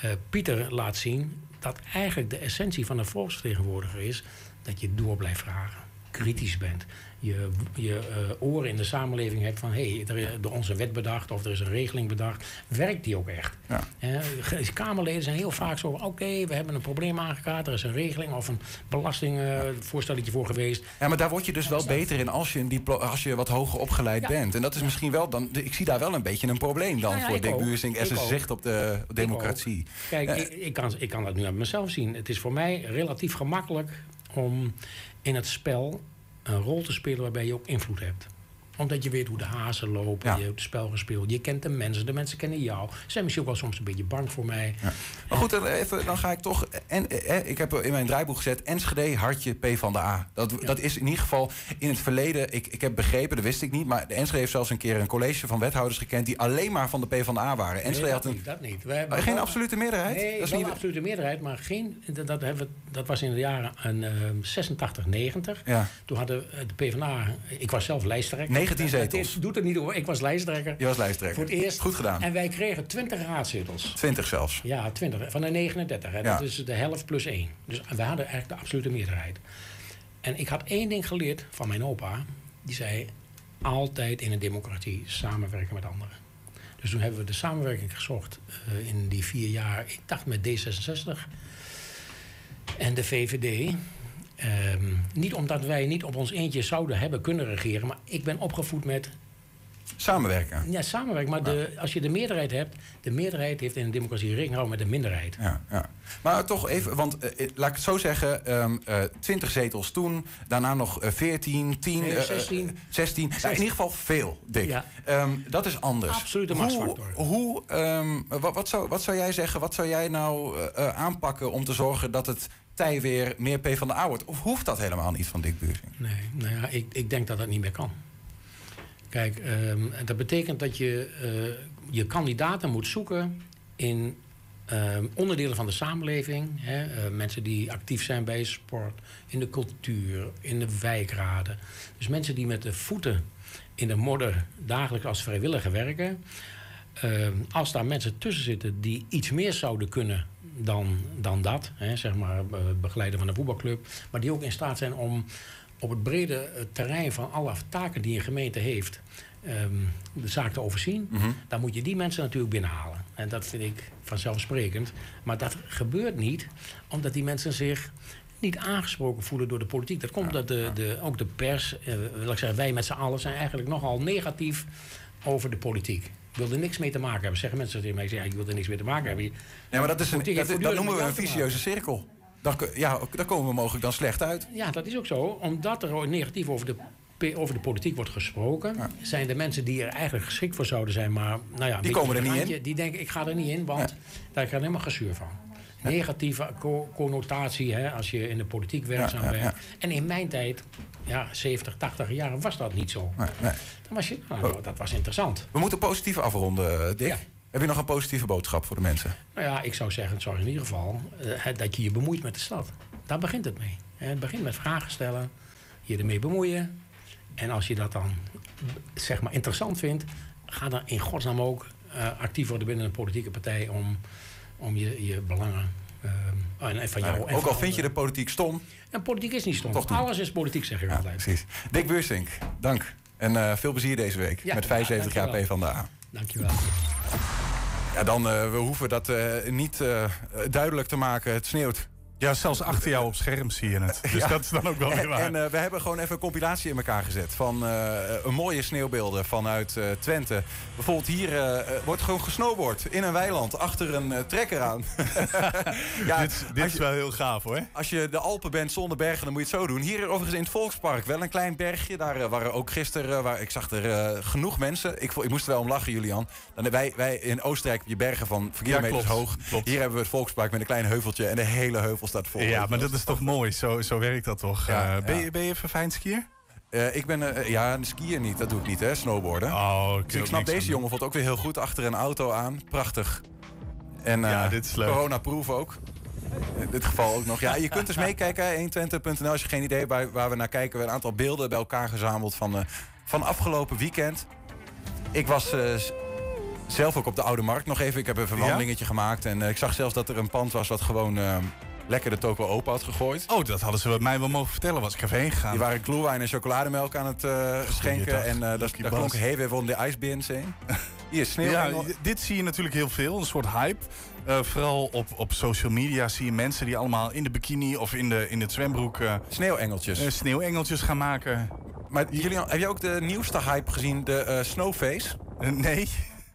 Uh, Pieter laat zien dat eigenlijk de essentie van een volksvertegenwoordiger is dat je door blijft vragen kritisch bent, je, je uh, oren in de samenleving hebt van hé, hey, er is onze wet bedacht of er is een regeling bedacht, werkt die ook echt? Ja. Uh, Kamerleden zijn heel vaak zo: oké, we hebben een probleem aangekaart, er is een regeling of een belastingvoorstelletje voor geweest. Ja, maar daar word je dus wel beter in als je, een als je wat hoger opgeleid bent. En dat is misschien wel dan, ik zie daar wel een beetje een probleem dan voor Dick als zijn zicht op de democratie. Kijk, ik, ik, kan, ik kan dat nu aan mezelf zien. Het is voor mij relatief gemakkelijk om in het spel een rol te spelen waarbij je ook invloed hebt omdat je weet hoe de hazen lopen, je hebt het spel gespeeld. Je kent de mensen, de mensen kennen jou. Ze zijn misschien ook wel soms een beetje bang voor mij. Ja. Maar goed, dan, even, dan ga ik toch... En, eh, ik heb in mijn draaiboek gezet... Enschede, hartje, P van de A. Dat, dat is in ieder geval in het verleden... Ik, ik heb begrepen, dat wist ik niet... maar de Enschede heeft zelfs een keer een college van wethouders gekend... die alleen maar van de P van de A waren. Enschede nee, had een, niet, dat niet. We hebben geen absolute meerderheid? Nee, dat is niet een absolute meerderheid, maar geen... Dat, dat, hebben, dat was in de jaren uh, 86, 90. Ja. Toen hadden de P van A... Ik was zelf lijsttrekker. 19 zetels doet er niet over. Ik was lijsttrekker. Je was lijsttrekker. Voor het eerst. Goed gedaan. En wij kregen 20 raadzetels. 20 zelfs. Ja, 20. Van de 39. Hè. Dat is de helft plus één. Dus we hadden eigenlijk de absolute meerderheid. En ik had één ding geleerd van mijn opa. Die zei, altijd in een democratie samenwerken met anderen. Dus toen hebben we de samenwerking gezocht uh, in die vier jaar. Ik dacht met D66 en de VVD. Um, niet omdat wij niet op ons eentje zouden hebben kunnen regeren, maar ik ben opgevoed met. Samenwerken. Ja, samenwerken. Maar de, als je de meerderheid hebt, de meerderheid heeft in een democratie rekening houden met de minderheid. Ja, ja. Maar toch even, want uh, laat ik het zo zeggen: um, uh, 20 zetels toen, daarna nog uh, 14, 10, nee, 16. 16. Ja, in ieder geval veel, Dick. Ja. Um, dat is anders. Absoluut een machtsfactor. Hoe, hoe wat, wat, zou, wat zou jij zeggen, wat zou jij nou aanpakken om te zorgen dat het tij weer meer P van de A? Of hoeft dat helemaal niet van Dick Buursing? Nee, nou ja, ik, ik denk dat dat niet meer kan. Kijk, um, dat betekent dat je uh, je kandidaten moet zoeken in um, onderdelen van de samenleving. Hè, uh, mensen die actief zijn bij sport, in de cultuur, in de wijkraden. Dus mensen die met de voeten in de modder dagelijks als vrijwilliger werken. Uh, als daar mensen tussen zitten die iets meer zouden kunnen dan, dan dat. Hè, zeg maar uh, begeleiden van een voetbalclub. Maar die ook in staat zijn om op het brede eh, terrein van alle taken die een gemeente heeft. Um, de zaak te overzien. Mm -hmm. Dan moet je die mensen natuurlijk binnenhalen. En dat vind ik vanzelfsprekend. Maar dat gebeurt niet omdat die mensen zich niet aangesproken voelen door de politiek. Dat komt ja, dat de, de, ook de pers, uh, wil ik zeggen, wij met z'n allen zijn eigenlijk nogal negatief over de politiek wil er niks mee te maken hebben. Zeggen mensen tegen mij, ja, ik wil er niks mee te maken hebben. Nee, maar dat, is een, dat, dat noemen we een vicieuze cirkel. Ja, daar komen we mogelijk dan slecht uit. Ja, dat is ook zo. Omdat er negatief over de, over de politiek wordt gesproken... Ja. zijn de mensen die er eigenlijk geschikt voor zouden zijn... maar nou ja, die komen er niet in. Die denken, ik ga er niet in, want ja. daar krijg ik helemaal gezuur van. Negatieve co connotatie hè, als je in de politiek werkzaam ja, bent. En in mijn tijd, ja, 70, 80 jaar, was dat niet zo. Nee, nee. Dan was je, nou, oh. dat was interessant. We moeten positief afronden, Dick. Heb je nog een positieve boodschap voor de mensen? Nou ja, ik zou zeggen, zorg in ieder geval uh, dat je je bemoeit met de stad. Daar begint het mee. Het begint met vragen stellen, je ermee bemoeien. En als je dat dan zeg maar interessant vindt, ga dan in godsnaam ook uh, actief worden binnen een politieke partij om, om je, je belangen. En van jou, ja, ook al vind je de politiek stom. En politiek is niet stom. Toch Alles is politiek, zeg ik ja, altijd. Precies. Dick Buursink, dank. En uh, veel plezier deze week ja, met 75 jaar P van de A. Dankjewel. Ja, dan uh, we hoeven dat uh, niet duidelijk te maken. Het sneeuwt. Ja, zelfs achter jou op scherm zie je het. Dus ja. dat is dan ook wel weer waar. En, en uh, we hebben gewoon even een compilatie in elkaar gezet... van uh, een mooie sneeuwbeelden vanuit uh, Twente. Bijvoorbeeld hier wordt gewoon gesnowboard in een weiland... achter een trekker aan. ja, dit dit is je, wel heel gaaf, hoor. Als je de Alpen bent zonder bergen, dan moet je het zo doen. Hier overigens in het Volkspark wel een klein bergje. Daar waren ook gisteren... waar, ik zag er genoeg mensen. Ik, ik moest er wel om lachen, Julian. Dan, wij, wij in Oostenrijk heb je bergen van kilometers ja, hoog. Klopt. Hier hebben we het Volkspark met een klein heuveltje... en de hele heuvel staat vol. Ja, maar dat is toch mooi. Zo, zo werkt dat toch. Ja, uh, ben, je, ben je verfijnd skier? Uh, ik ben, uh, ja, een skier niet. Dat doe ik niet, hè. Snowboarden. Oh, dus ik snap deze jongen vond ook weer heel goed achter een auto aan. Prachtig. En ja, dit is leuk. corona-proof ook. In dit geval ook nog. Ja, je kunt dus meekijken, 120.nl. Als je geen idee hebt waar we naar kijken. We hebben een aantal beelden bij elkaar gezameld van, van afgelopen weekend. Ik was zelf ook op de Oude Markt nog even. Ik heb een wandelingetje ja? gemaakt. En ik zag zelfs dat er een pand was wat gewoon lekker de toko open had gegooid. Oh, dat hadden ze mij wel mogen vertellen, was ik even heen gegaan. Die waren gloewijn en chocolademelk aan het uh, schenken. En uh, daar, Lucky daar klonk heel van de ijsbins heen. Hier sneeuw. Ja, dit zie je natuurlijk heel veel, een soort hype. Eh, vooral op, op social media zie je mensen die allemaal in de bikini of in, de, in het zwembroek eh, Sneeuwengeltjes. eh, sneeuwengeltjes gaan maken. maar Julian, heb je ook de nieuwste hype gezien, de eh, snowface? Eh, nee.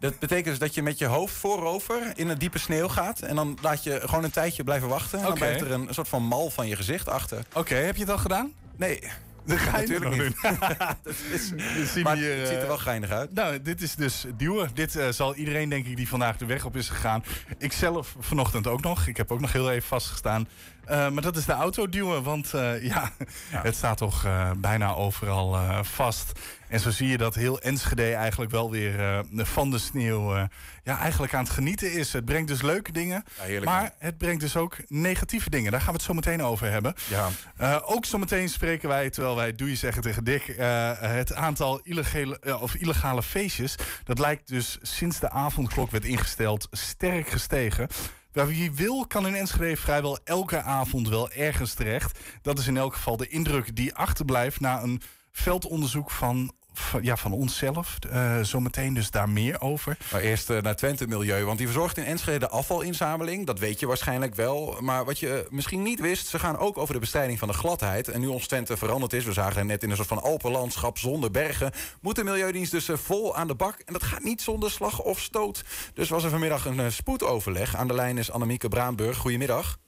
Dat betekent dus dat je met je hoofd voorover in het diepe sneeuw gaat. En dan laat je gewoon een tijdje blijven wachten. En dan blijft er een soort van mal van je gezicht achter. Oké, heb je het al gedaan? Nee, Dat ga je natuurlijk niet. Dat is, maar hier, het ziet er eh, wel geinig uit. Nou, dit is dus duwen. Dit eh, zal iedereen, denk ik, die vandaag de weg op is gegaan. Ik zelf vanochtend ook nog. Ik heb ook nog heel even vastgestaan. Eh, maar dat is de auto duwen, want eh, ja, het staat toch eh, bijna overal vast. En zo zie je dat heel Enschede eigenlijk wel weer van de sneeuw ja, eigenlijk aan het genieten is. Het brengt dus leuke dingen, Ja, maar het brengt dus ook negatieve dingen. Daar gaan we het zo meteen over hebben. Ja. Ook zometeen spreken wij, terwijl wij doe je zeggen tegen Dick, het aantal illegale, of illegale feestjes. Dat lijkt dus sinds de avondklok werd ingesteld sterk gestegen. Wie wil, kan in Enschede vrijwel elke avond wel ergens terecht. Dat is in elk geval de indruk die achterblijft na een veldonderzoek van, ja, van onszelf. Eh, zometeen dus daar meer over. Maar eerst eh, naar Twente Milieu. Want die verzorgt in Enschede de afvalinzameling. Dat weet je waarschijnlijk wel. Maar wat je eh, misschien niet wist, ze gaan ook over de bestrijding van de gladheid. En nu ons Twente veranderd is, we zagen het net in een soort van Alpenlandschap zonder bergen, moet de Milieudienst dus vol aan de bak. En dat gaat niet zonder slag of stoot. Dus was er vanmiddag een spoedoverleg. Aan de lijn is Annemieke Braanburg. Goedemiddag.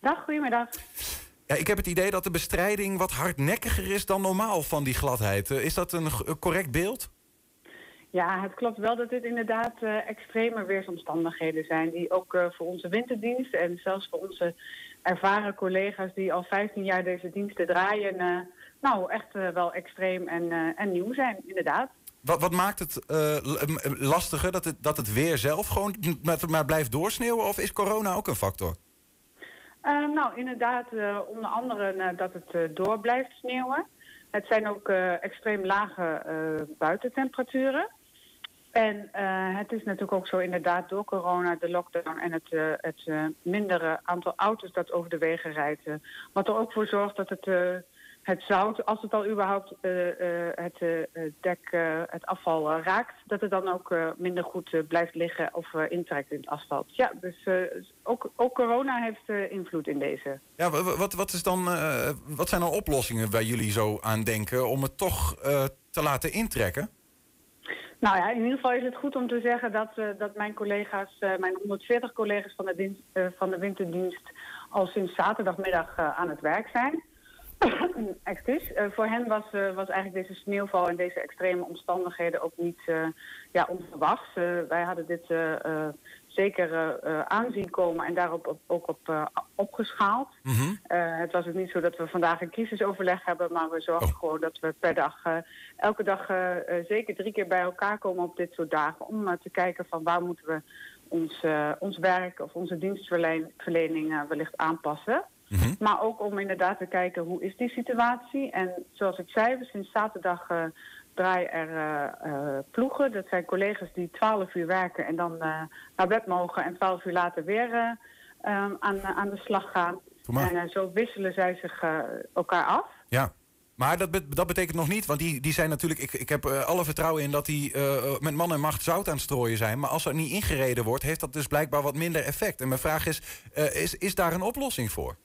Dag, goedemiddag. Ja, ik heb het idee dat de bestrijding wat hardnekkiger is dan normaal van die gladheid. Eh, Is dat een correct beeld? Ja, het klopt wel dat dit inderdaad eh, extreme weersomstandigheden zijn. Die ook eh, voor onze winterdienst en zelfs voor onze ervaren collega's die al 15 jaar deze diensten draaien. nou, echt wel extreem en, en nieuw zijn, inderdaad. Wat, wat maakt het lastiger? Dat het, dat het weer zelf gewoon maar blijft doorsneeuwen? Of is corona ook een factor? Eh, nou, inderdaad, eh, onder andere eh, dat het door blijft sneeuwen. Het zijn ook extreem lage buitentemperaturen. En het is natuurlijk ook zo inderdaad door corona, de lockdown en het, het mindere aantal auto's dat over de wegen rijdt. wat er ook voor zorgt dat het, het zout, als het al überhaupt eh, eh, het eh, dek, het afval raakt, dat het dan ook minder goed blijft liggen of intrekt in het asfalt. Ja, dus ook, ook corona heeft invloed in deze. Ja, wa- wa- wat, wat, is dan, wat zijn dan oplossingen waar jullie zo aan denken om het toch te laten intrekken? Nou ja, in ieder geval is het goed om te zeggen dat, dat mijn collega's, mijn 140 collega's van de, dienst, van de winterdienst, al sinds zaterdagmiddag aan het werk zijn. Excuus. Eh, voor hen was, eh, was eigenlijk deze sneeuwval en deze extreme omstandigheden ook niet eh, ja, onverwachts. Eh, wij hadden dit zeker aanzien komen en daarop op- ook op opgeschaald. Eh, het was ook niet zo dat we vandaag een crisisoverleg hebben, maar we zorgen gewoon dat we per dag, elke dag zeker drie keer bij elkaar komen op dit soort dagen. Om te kijken van waar moeten we ons, ons werk of onze dienstverlening wellicht aanpassen. Maar ook om inderdaad te kijken hoe is die situatie. En zoals ik zei, we sinds zaterdag eh, draaien er eh, eh, ploegen. Dat zijn collega's die 12 uur werken en dan naar bed mogen en 12 uur later weer eh, eh, aan, aan de slag gaan. En zo wisselen zij zich elkaar af. Ja. Maar dat, bet- dat betekent nog niet, want die, die zijn natuurlijk. Ik, ik heb alle vertrouwen in dat die met man en macht zout aan het strooien zijn. Maar als er niet ingereden wordt, heeft dat dus blijkbaar wat minder effect. En mijn vraag is: is, is daar een oplossing voor?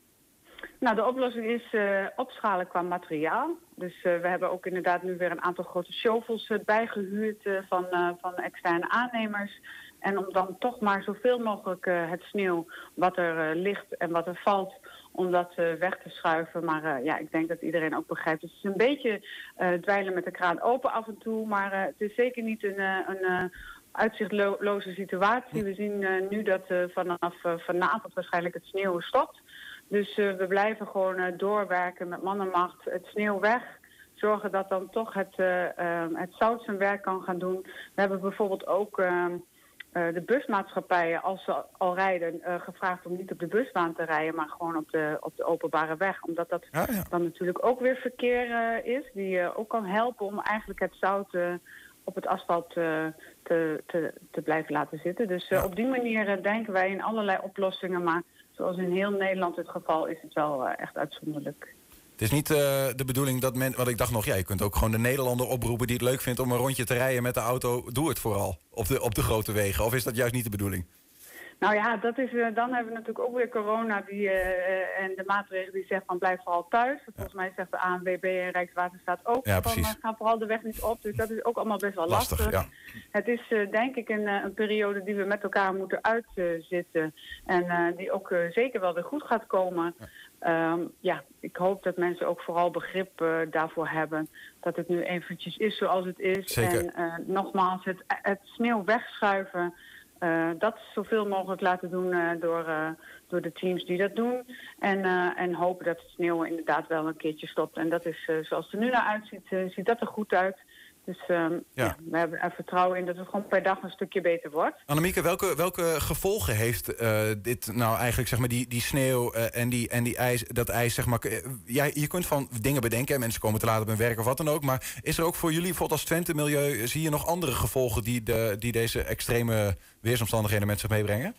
Nou, de oplossing is eh, opschalen qua materiaal. Dus eh, we hebben ook inderdaad nu weer een aantal grote shovels eh, bijgehuurd eh, van, van externe aannemers. En om dan toch maar zoveel mogelijk het sneeuw wat er ligt en wat er valt, om dat weg te schuiven. Maar ja, ik denk dat iedereen ook begrijpt. Het is een beetje dweilen met de kraan open af en toe, maar het is zeker niet een, een uitzichtloze situatie. We zien nu dat vanaf vanavond waarschijnlijk het sneeuw stopt. Dus eh, we blijven gewoon eh, doorwerken met mannenmacht, het sneeuw weg. Zorgen dat dan toch het, eh, ehm, het zout zijn werk kan gaan doen. We hebben bijvoorbeeld ook ehm, eh, de busmaatschappijen, als ze al rijden, gevraagd om niet op de busbaan te rijden, maar gewoon op de, op de openbare weg. Omdat dat Ja, ja. dan natuurlijk ook weer verkeer is, die ook kan helpen om eigenlijk het zout op het asfalt te, te, te blijven laten zitten. Dus op die manier denken wij in allerlei oplossingen. Maar zoals in heel Nederland het geval is het wel eh, echt uitzonderlijk. Het is niet eh, de bedoeling dat men. Want ik dacht nog, ja, je kunt ook gewoon de Nederlander oproepen die het leuk vindt om een rondje te rijden met de auto. Doe het vooral op de, op de grote wegen. Of is dat juist niet de bedoeling? Nou ja, dat is, eh, dan hebben we natuurlijk ook weer corona die, eh, en de maatregelen die zeggen van blijf vooral thuis. Volgens mij zegt de ANWB en Rijkswaterstaat ook Ja, van uh, ga vooral de weg niet op. Dus dat is ook allemaal best wel Lastig, lastig. ja. Het is eh, denk ik een, eh, een periode die we met elkaar moeten uitzitten. en eh, die ook eh, zeker wel weer goed gaat komen. Ehm, ja, ik hoop dat mensen ook vooral begrip eh, daarvoor hebben. Dat het nu eventjes is zoals het is. Zeker. En eh, nogmaals, het, het sneeuw wegschuiven. Eh, dat zoveel mogelijk laten doen eh, door, eh, door de teams die dat doen. En, en hopen dat het sneeuw inderdaad wel een keertje stopt. En dat is, zoals het er nu naar uitziet, ziet dat er goed uit. Dus ehm, Ja. ja. we hebben er vertrouwen in dat het gewoon per dag een stukje beter wordt. Annemieke, welke, welke gevolgen heeft eh, dit nou eigenlijk, zeg maar, die, die sneeuw eh, en, die, en die ijs, dat ijs, zeg maar. eh, jij, je kunt van dingen bedenken, en mensen komen te laat op hun werk of wat dan ook. Maar is er ook voor jullie, bijvoorbeeld als Twente Milieu, zie je nog andere gevolgen die, de, die deze extreme weersomstandigheden met zich meebrengen?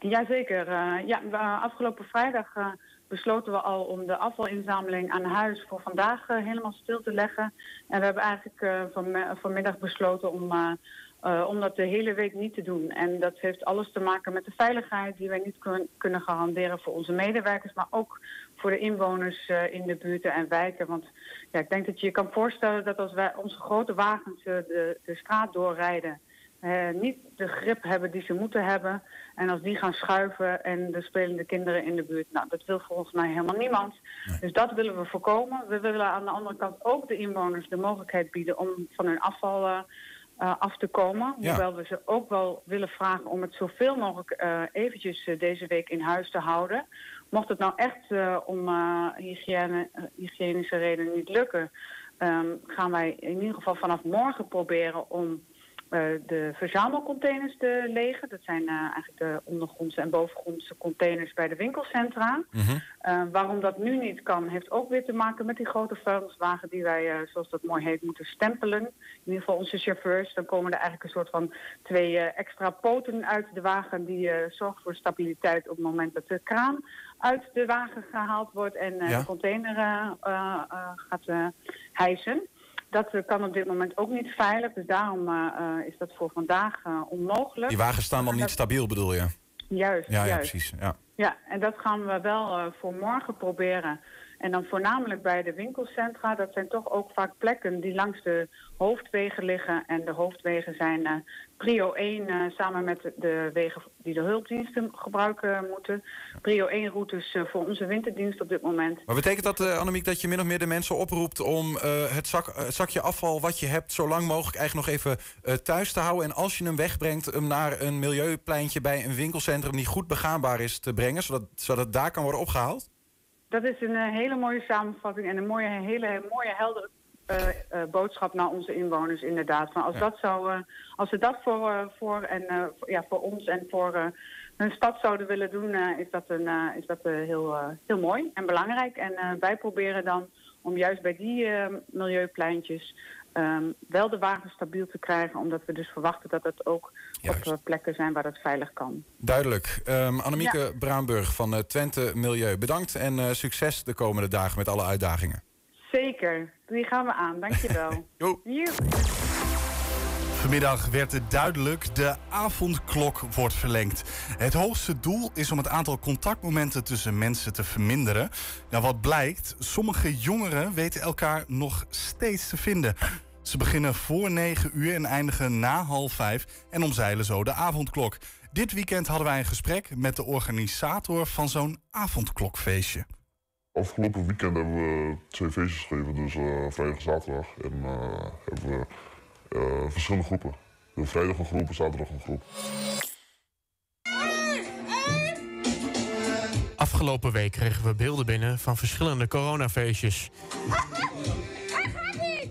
Jazeker. eh ja, afgelopen vrijdag besloten we al om de afvalinzameling aan huis voor vandaag eh, helemaal stil te leggen. En we hebben eigenlijk eh, van, vanmiddag besloten om, eh, eh, om dat de hele week niet te doen. En dat heeft alles te maken met de veiligheid die wij niet kun- kunnen garanderen voor onze medewerkers, maar ook voor de inwoners eh, in de buurten en wijken. Want ja, ik denk dat je je kan voorstellen dat als wij onze grote wagens eh, de, de straat doorrijden, eh, niet de grip hebben die ze moeten hebben. En als die gaan schuiven en de spelende kinderen in de buurt, nou, dat wil volgens mij helemaal niemand. Dus dat willen we voorkomen. We willen aan de andere kant ook de inwoners de mogelijkheid bieden om van hun afval eh, eh, af te komen. Ja. Hoewel we ze ook wel willen vragen om het zoveel mogelijk eh, eventjes eh, deze week in huis te houden. Mocht het nou echt eh, om eh, hygiëne, eh, hygiënische redenen niet lukken, ehm, gaan wij in ieder geval vanaf morgen proberen om eh, de verzamelcontainers te legen. Dat zijn eh, eigenlijk de ondergrondse en bovengrondse containers bij de winkelcentra. Eh, waarom dat nu niet kan, heeft ook weer te maken met die grote vuilniswagen die wij, eh, zoals dat mooi heet, moeten stempelen. In ieder geval onze chauffeurs. Dan komen er eigenlijk een soort van twee eh, extra poten uit de wagen die eh, zorgen voor stabiliteit op het moment dat de kraan uit de wagen gehaald wordt en eh, Ja. de container eh, eh, eh, gaat eh, hijsen. Dat eh, kan op dit moment ook niet veilig, dus daarom eh, eh, is dat voor vandaag onmogelijk. Die wagens staan dan niet stabiel, bedoel je? Juist, Ja, ja juist. precies. Ja. Ja, en dat gaan we wel voor morgen proberen. En dan voornamelijk bij de winkelcentra. Dat zijn toch ook vaak plekken die langs de hoofdwegen liggen. En de hoofdwegen zijn eh, prio 1 eh, samen met de- wegen die de hulpdiensten gebruiken moeten. Prio 1 routes eh, voor onze winterdienst op dit moment. Maar betekent dat, Annemiek, dat je min of meer de mensen oproept om het, zak, zakje afval wat je hebt zo lang mogelijk eigenlijk nog even thuis te houden? En als je hem wegbrengt, hem naar een milieupleintje bij een winkelcentrum die goed begaanbaar is te brengen, zodat, zodat het daar kan worden opgehaald? Dat is een eh, hele mooie samenvatting en een mooie, hele mooie heldere eh, eh, boodschap naar onze inwoners inderdaad. Van als, Ja. dat zou, als ze dat voor, voor, en, voor- ja, voor ons en voor hun stad zouden willen doen, is dat, een, is dat heel, heel mooi en belangrijk. En wij proberen dan om juist bij die milieupleintjes ehm, wel de wagen stabiel te krijgen. Omdat we dus verwachten dat het ook Juist. op eh, plekken zijn waar dat veilig kan. Duidelijk. Ehm Annemieke Braanburg van eh, Twente Milieu, bedankt en eh, succes de komende dagen met alle uitdagingen. Zeker, die gaan we aan. Dankjewel. Jo. Joep. Vanmiddag werd het duidelijk, de avondklok wordt verlengd. Het hoogste doel is om het aantal contactmomenten tussen mensen te verminderen. Nou, wat blijkt, sommige jongeren weten elkaar nog steeds te vinden. Ze beginnen voor 9 uur en eindigen na half 5 en omzeilen zo de avondklok. Dit weekend hadden wij een gesprek met de organisator van zo'n avondklokfeestje. Afgelopen weekend hebben we twee feestjes gegeven, dus eh, vrijdag en zaterdag. En eh, hebben we eh, verschillende groepen. Dus vrijdag een groep en zaterdag een groep. Afgelopen week kregen we beelden binnen van verschillende coronafeestjes.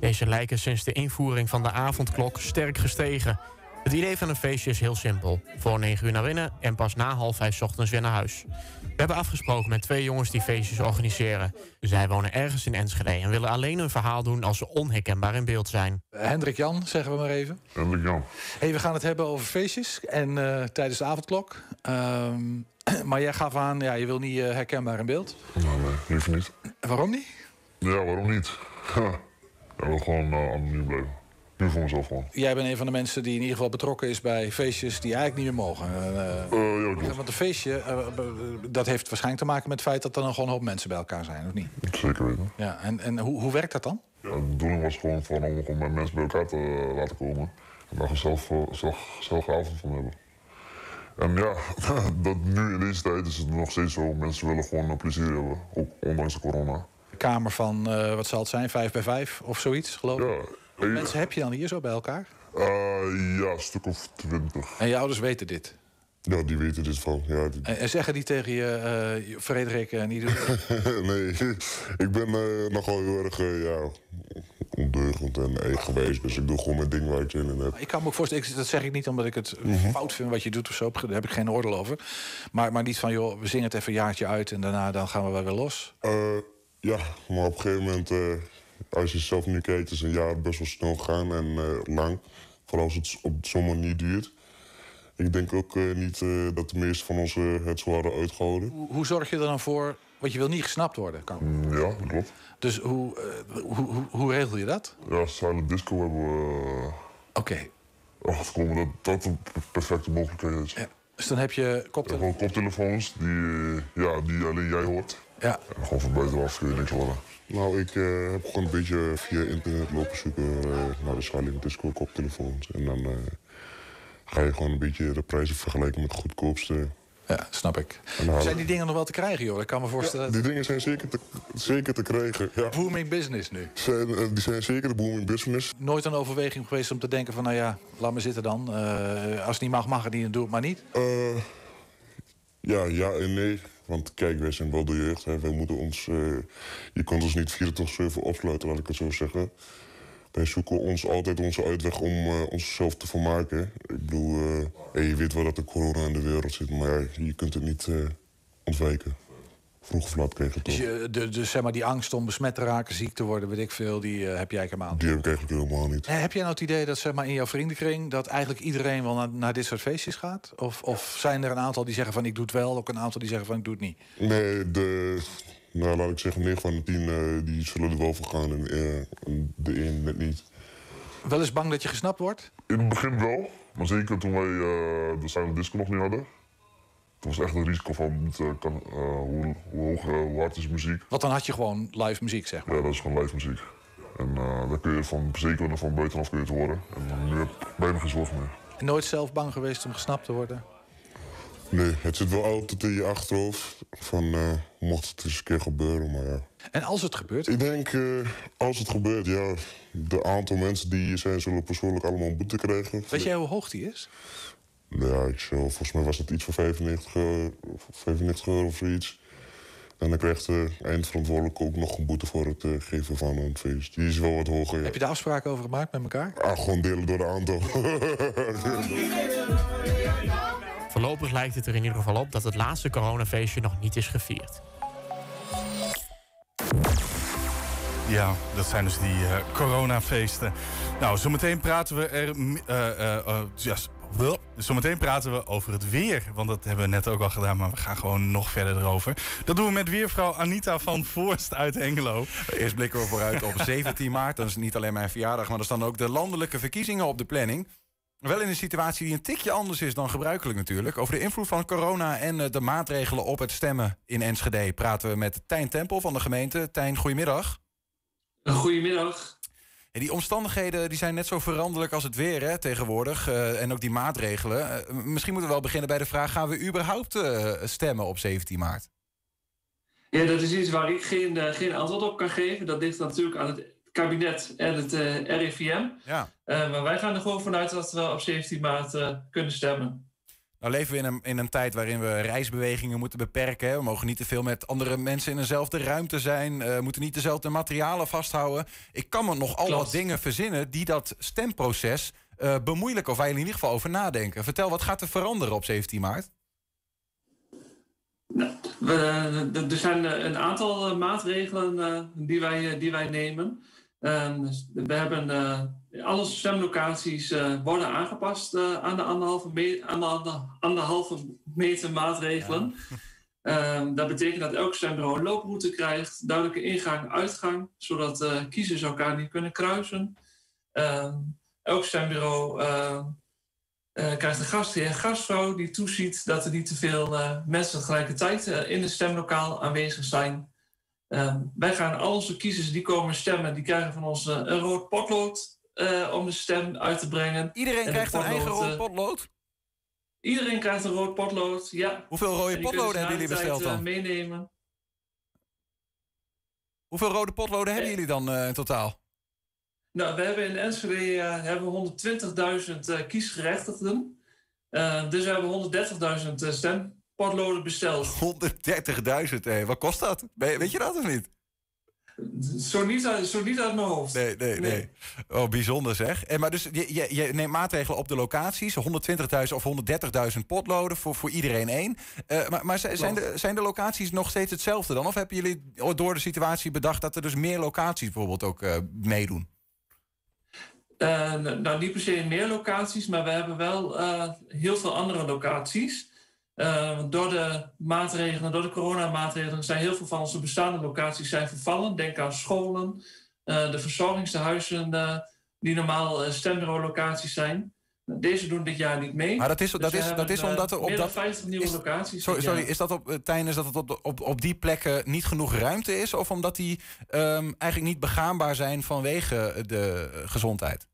Deze lijken sinds de invoering van de avondklok sterk gestegen. Het idee van een feestje is heel simpel. Voor 9 uur naar binnen en pas na half 5 's ochtends weer naar huis. We hebben afgesproken met twee jongens die feestjes organiseren. Zij wonen ergens in Enschede en willen alleen een verhaal doen als ze onherkenbaar in beeld zijn. Hendrik Jan, zeggen we maar even. En ik Jan. Hey, we gaan het hebben over feestjes en eh, tijdens de avondklok. Ehm, maar jij gaf aan, ja, je wil niet eh, herkenbaar in beeld. Nou, nee, liever niet. Waarom niet? Ja, waarom niet? Ja, wil gewoon uh, anoniem blijven. Nu voor mezelf gewoon. Jij bent een van de mensen die in ieder geval betrokken is bij feestjes die eigenlijk niet meer mogen. Uh, ja, klopt. Want een feestje, dat heeft waarschijnlijk te maken met het feit dat er dan gewoon een hoop mensen bij elkaar zijn, of niet? Zeker weten. Ja, en, en hoe, hoe werkt dat dan? Ja, de bedoeling was gewoon van om gewoon met mensen bij elkaar te laten komen. En daar zelf, zelf, zelf avond van hebben. En ja, dat nu in deze tijd is het nog steeds zo. Mensen willen gewoon een plezier hebben, ook ondanks de corona. Kamer van, uh, wat zal het zijn, vijf bij vijf of zoiets, geloof ik? Ja. Hoeveel mensen heb je dan hier zo bij elkaar? Uh, ja, een stuk of twintig. En je ouders weten dit? Ja, die weten dit van. Ja, die... en, en, zeggen die tegen je, uh, Frederik, niet doen? nee, ik ben uh, nogal heel erg ja, ondeugend en eigenwijs. Dus ik doe gewoon mijn ding waar ik zin in heb. Ik kan me ook voorstellen, dat zeg ik niet omdat ik het mm -hmm. fout vind wat je doet of zo. Daar heb ik geen oordeel over. Maar, maar niet van, joh, we zingen het even een jaartje uit en daarna dan gaan we wel weer los. Ja, maar op een gegeven moment, als je zelf nu kijkt, is een jaar best wel snel gaan en lang. Vooral als het op zo'n manier duurt. Ik denk ook uh, niet dat de meesten van ons het zo hadden uitgehouden. Hoe, hoe, zorg je er dan voor? Want je wil niet gesnapt worden, kan. Mm, ja, dat klopt. Dus hoe, hoe, hoe, hoe, regel je dat? Ja, silent disco hebben we. Oké. Okay. Achterkomen dat dat een perfecte mogelijkheid is. Ja. Dus dan heb je koptelefoons. Ja, koptelefoons die, ja, die alleen jij hoort. Ja. En gewoon van buitenaf kun je niks horen. Nou, ik heb gewoon een beetje via internet lopen zoeken naar de silent disco koptelefoons. En dan ga je gewoon een beetje de prijzen vergelijken met de goedkoopste. Ja, snap ik. Zijn die dingen nog wel te krijgen, joh? Ik kan me voorstellen. Ja, die dingen zijn zeker te, zeker te krijgen. Ja. Booming business nu. Zijn, die zijn zeker de booming business. Nooit een overweging geweest om te denken van, nou ja, laat me zitten dan. Uh, als het niet mag, mag het niet, dan doe het maar niet. Uh, ja, ja en nee. Want kijk, wij zijn wel de jeugd. Hè. Wij moeten ons, je kunt ons niet 24-7 opsluiten, laat ik het zo zeggen. Wij zoeken ons altijd onze uitweg om uh, onszelf te vermaken. Ik bedoel, uh, je weet wel dat er corona in de wereld zit, maar je kunt het niet uh, ontwijken. Vroeg of laat je het dus, je, de, dus zeg maar die angst om besmet te raken, ziek te worden, weet ik veel, die heb jij helemaal Die heb ik eigenlijk helemaal niet. En heb jij nou het idee dat zeg maar, in jouw vriendenkring... dat eigenlijk iedereen wel naar, naar dit soort feestjes gaat? Of, of zijn er een aantal die zeggen van ik doe het wel... ook een aantal die zeggen van ik doe het niet? Nee, de, nou, laat ik zeggen, 9 van de 10 uh, die zullen er wel voor gaan en uh, de 1 net niet. Wel eens bang dat je gesnapt wordt? In het begin wel, maar zeker toen wij uh, de silent disco nog niet hadden. Toen was echt een risico van kan, hoe, hoe, hoog, hoe hard is muziek. Want dan had je gewoon live muziek, zeg maar? Ja, dat is gewoon live muziek. En dan kun je van, zeker van buitenaf kun je het horen. En nu heb ik bijna geen zorg meer. En nooit zelf bang geweest om gesnapt te worden? Nee, het zit wel altijd in je achterhoofd. Van, uh, mocht het eens een keer gebeuren, maar ja. En als het gebeurt? Ik denk, uh, als het gebeurt, ja... de aantal mensen die hier zijn, zullen persoonlijk allemaal een boete krijgen. Weet jij hoe hoog die is? Ja, ik zou, volgens mij was het iets van 95, uh, 95 euro of zoiets. En dan krijgt de eindverantwoordelijke ook nog een boete voor het uh, geven van een feest. Die is wel wat hoger. Ja. Heb je daar afspraken over gemaakt met elkaar? Ah, gewoon delen door de aantal. Voorlopig lijkt het er in ieder geval op dat het laatste coronafeestje nog niet is gevierd. Ja, dat zijn dus die uh, coronafeesten. Nou, zometeen praten we er. Uh, uh, yes. Zometeen praten we over het weer. Want dat hebben we net ook al gedaan, maar we gaan gewoon nog verder erover. Dat doen we met weervrouw Anita van Voorst uit Hengelo. Eerst blikken we vooruit op 17 maart. Dat is niet alleen mijn verjaardag, maar er staan ook de landelijke verkiezingen op de planning. Wel in een situatie die een tikje anders is dan gebruikelijk natuurlijk. Over de invloed van corona en de maatregelen op het stemmen in Enschede... praten we met Tijn Tempel van de gemeente. Tijn, goedemiddag. Goedemiddag. En die omstandigheden die zijn net zo veranderlijk als het weer hè, tegenwoordig. Uh, en ook die maatregelen. Uh, misschien moeten we wel beginnen bij de vraag... gaan we überhaupt uh, stemmen op 17 maart? Ja, dat is iets waar ik geen, geen antwoord op kan geven. Dat ligt natuurlijk aan het kabinet en het RIVM. Ja. maar wij gaan er gewoon vanuit dat we op 17 maart kunnen stemmen. Nou leven we in een, in een tijd waarin we reisbewegingen moeten beperken. Hè. We mogen niet te veel met andere mensen in dezelfde ruimte zijn. We uh, moeten niet dezelfde materialen vasthouden. Ik kan me nog al wat dingen verzinnen die dat stemproces uh, bemoeilijken. Of wij in ieder geval over nadenken. Vertel, wat gaat er veranderen op 17 maart? Nou, we, er zijn een aantal maatregelen die, wij, die wij nemen. Ehm, dus we hebben uh, alle stemlocaties uh, worden aangepast uh, aan de anderhalve, me aan de anderhalve meter maatregelen. Ja. Um, dat betekent dat elk stembureau een looproute krijgt, duidelijke ingang-uitgang, zodat kiezers elkaar niet kunnen kruisen. Um, elk stembureau krijgt een gastheer, gastvrouw die toeziet dat er niet te veel mensen tegelijkertijd in het stemlokaal aanwezig zijn. Uh, wij gaan al onze kiezers die komen stemmen, die krijgen van ons uh, een rood potlood uh, om de stem uit te brengen. Iedereen krijgt potlood, een eigen rood eh, potlood? Iedereen krijgt een rood potlood, ja. Hoeveel rode potloden hebben jullie besteld dan? meenemen. Hoeveel rode potloden hebben jullie dan in totaal? Nou, we hebben in Enschede hebben 120.000 kiesgerechtigden. dus we hebben 130.000 stem potloden besteld. 130.000, hé. Wat kost dat? Weet je dat of niet? Zo niet, uit, zo niet uit mijn hoofd. Nee, nee, nee. Oh, bijzonder zeg. En, maar dus je, je, je neemt maatregelen op de locaties. 120.000 of 130.000 potloden voor, voor iedereen één. Uh, maar maar zijn, de, zijn de locaties nog steeds hetzelfde dan? Of hebben jullie door de situatie bedacht dat er dus meer locaties bijvoorbeeld ook uh, meedoen? Uh, nou, niet per se meer locaties, maar we hebben wel heel veel andere locaties. Uh, door de maatregelen, door de coronamaatregelen, zijn heel veel van onze bestaande locaties zijn vervallen. Denk aan scholen, uh, de verzorgingstehuizen, uh, die normaal stembureau-locaties zijn. Deze doen dit jaar niet mee. Maar dat is, dus dat is, dat is omdat er op meer dat. 50 nieuwe is, locaties. Sorry, sorry is dat op, tijdens dat het op, op, op die plekken niet genoeg ruimte is? Of omdat die um, eigenlijk niet begaanbaar zijn vanwege de gezondheid?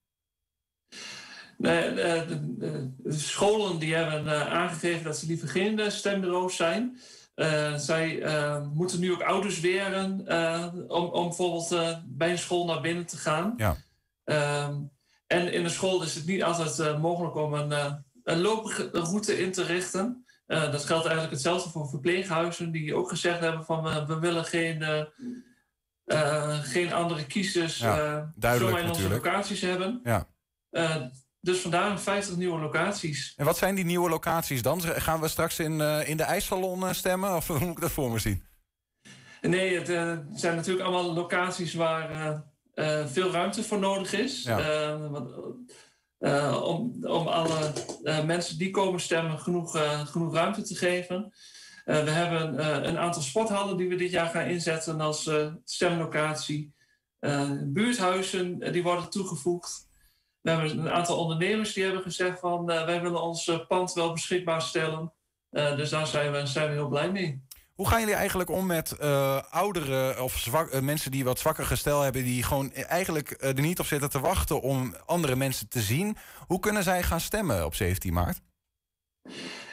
De, de, de, scholen die hebben uh, aangegeven dat ze liever geen stembureaus zijn. Uh, zij uh, moeten nu ook ouders weren om, om bijvoorbeeld bij een school naar binnen te gaan. Ja. Ehm, en in een school is het niet altijd mogelijk om een, een looproute in te richten. dat geldt eigenlijk hetzelfde voor verpleeghuizen, die ook gezegd hebben van we willen geen, geen andere kiezers ja, duidelijk, in onze locaties hebben. Ja. Dus vandaar 50 nieuwe locaties. En wat zijn die nieuwe locaties dan? Gaan we straks in, uh, in de ijssalon uh, stemmen? Of hoe moet ik dat voor me zien? Nee, het uh, zijn natuurlijk allemaal locaties waar veel ruimte voor nodig is. Ja. om, om alle mensen die komen stemmen genoeg, genoeg ruimte te geven. we hebben een aantal sporthallen die we dit jaar gaan inzetten als stemlocatie. buurthuizen die worden toegevoegd. We hebben een aantal ondernemers die hebben gezegd van uh, wij willen ons uh, pand wel beschikbaar stellen. Uh, dus daar zijn we, zijn we heel blij mee. Hoe gaan jullie eigenlijk om met ouderen of zwak, mensen die wat zwakker gestel hebben, die gewoon eigenlijk er niet op zitten te wachten om andere mensen te zien? Hoe kunnen zij gaan stemmen op 17 maart?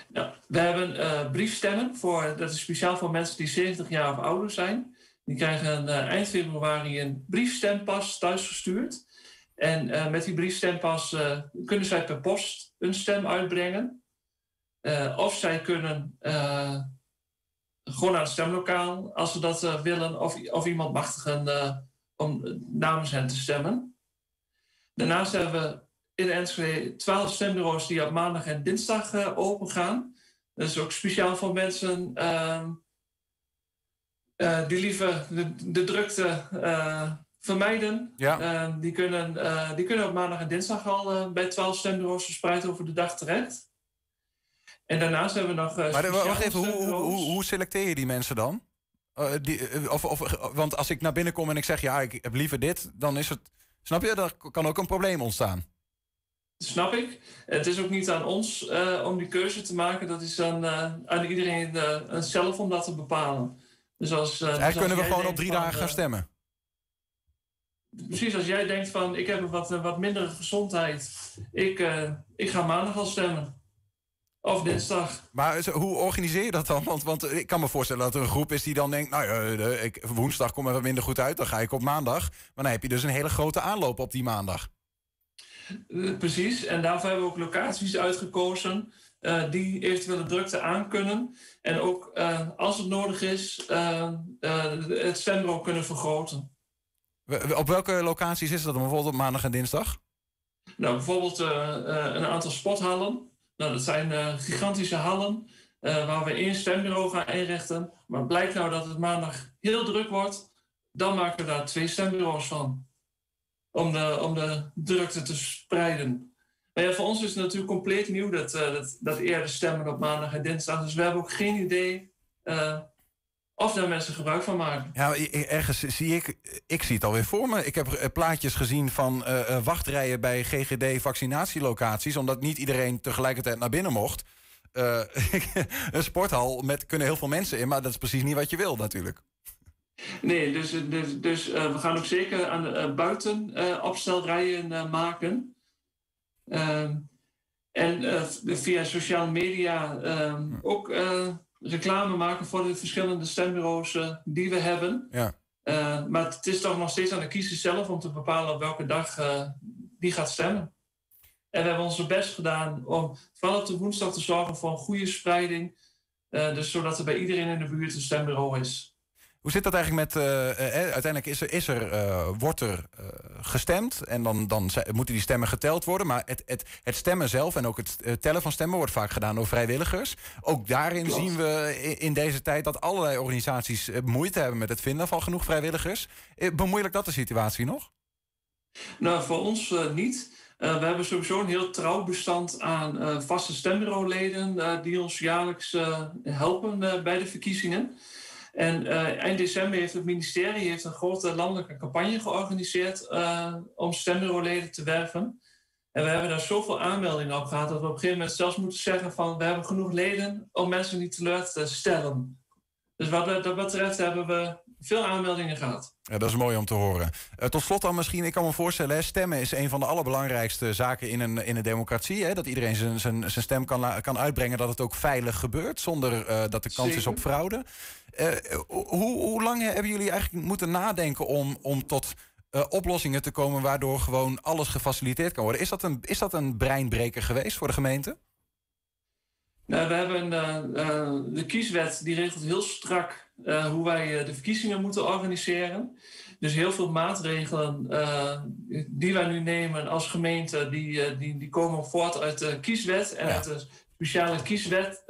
Nou, we hebben briefstemmen voor, dat is speciaal voor mensen die 70 jaar of ouder zijn. Die krijgen eind februari een briefstempas thuisgestuurd. En uh, met die briefstempas uh, kunnen zij per post een stem uitbrengen. Uh, of zij kunnen gewoon naar het stemlokaal als ze dat willen, of, of iemand machtigen om namens hen te stemmen. Daarnaast hebben we in Enschede 12 stembureaus die op maandag en dinsdag open gaan. Dat is ook speciaal voor mensen ehm, die liever de, de drukte vermijden. Ja. Uh, die, kunnen, uh, die kunnen op maandag en dinsdag al uh, bij 12 stembureaus verspreid over de dag terecht. En daarnaast hebben we nog. maar de, wacht even, hoe, hoe, hoe, selecteer je die mensen dan? Die, of, of, want als ik naar binnen kom en ik zeg ja, ik heb liever dit, dan is het. Snap je, er kan ook een probleem ontstaan. Snap ik. Het is ook niet aan ons om die keuze te maken. Dat is aan, aan iedereen zelf om dat te bepalen. Dus als, dus eigenlijk dus kunnen we gewoon op drie dagen gaan stemmen precies als jij denkt van ik heb een wat, wat mindere gezondheid, ik, uh, ik ga maandag al stemmen. Of dinsdag. Maar hoe organiseer je dat dan? Want, want ik kan me voorstellen dat er een groep is die dan denkt... nou ja, ik, woensdag kom er wat minder goed uit, dan ga ik op maandag. Maar dan heb je dus een hele grote aanloop op die maandag. Uh, precies, en daarvoor hebben we ook locaties uitgekozen... Uh, die eventuele drukte aankunnen. En ook als het nodig is, het stembureau kunnen vergroten. Op welke locaties is dat dan? Bijvoorbeeld op maandag en dinsdag? Nou, bijvoorbeeld uh, uh, een aantal sporthallen. Nou, dat zijn uh, gigantische hallen waar we één stembureau gaan inrichten. Maar blijkt nou dat het maandag heel druk wordt, dan maken we daar twee stembureaus van. om de, om de drukte te spreiden. Maar ja, voor ons is het natuurlijk compleet nieuw dat, dat, dat eerder stemmen op maandag en dinsdag. Dus we hebben ook geen idee of daar mensen gebruik van maken. Ja, ergens zie ik, ik zie het alweer voor me. Ik heb plaatjes gezien van uh, wachtrijen bij GGD-vaccinatielocaties, omdat niet iedereen tegelijkertijd naar binnen mocht. een sporthal met kunnen heel veel mensen in, maar dat is precies niet wat je wil natuurlijk. Nee, dus, dus, dus we gaan ook zeker aan de buiten opstelrijen maken. Ehm, en via sociale media um, ook reclame maken voor de verschillende stembureaus uh, die we hebben. Ja. maar het is toch nog steeds aan de kiezer zelf om te bepalen op welke dag die gaat stemmen. En we hebben ons best gedaan om vooral op de woensdag te zorgen voor een goede spreiding. dus zodat er bij iedereen in de buurt een stembureau is. Hoe zit dat eigenlijk met. Uh, uiteindelijk is er, is er, uh, wordt er gestemd. En dan, dan moeten die stemmen geteld worden. Maar het, het, het stemmen zelf en ook het tellen van stemmen wordt vaak gedaan door vrijwilligers. Ook daarin zien we in, in, deze tijd dat allerlei organisaties moeite hebben met het vinden van genoeg vrijwilligers. Bemoeilijk dat de situatie nog? Nou, voor ons niet. we hebben sowieso een heel trouw bestand aan vaste stembureauleden die ons jaarlijks helpen bij de verkiezingen. En uh, eind december heeft het ministerie heeft een grote landelijke campagne georganiseerd uh, om stembureauleden te werven. En we hebben daar zoveel aanmeldingen op gehad dat we op een gegeven moment zelfs moeten zeggen van we hebben genoeg leden om mensen niet teleur te stellen. Dus wat dat betreft hebben we veel aanmeldingen gehad. Ja, dat is mooi om te horen. Uh, tot slot dan misschien, ik kan me voorstellen, stemmen is een van de allerbelangrijkste zaken in een, in een democratie. Hè? Dat iedereen zijn, zijn, zijn stem kan, kan uitbrengen, dat het ook veilig gebeurt, zonder uh, dat de kans is op fraude. Uh, hoe, hoe lang hebben jullie eigenlijk moeten nadenken om, om tot oplossingen te komen waardoor gewoon alles gefaciliteerd kan worden? Is dat een, is dat een breinbreker geweest voor de gemeente? Nou, we hebben de kieswet die regelt heel strak uh, hoe wij de verkiezingen moeten organiseren. Dus heel veel maatregelen die wij nu nemen als gemeente, die, die, die komen voort uit de kieswet en ja. uit de speciale kieswet,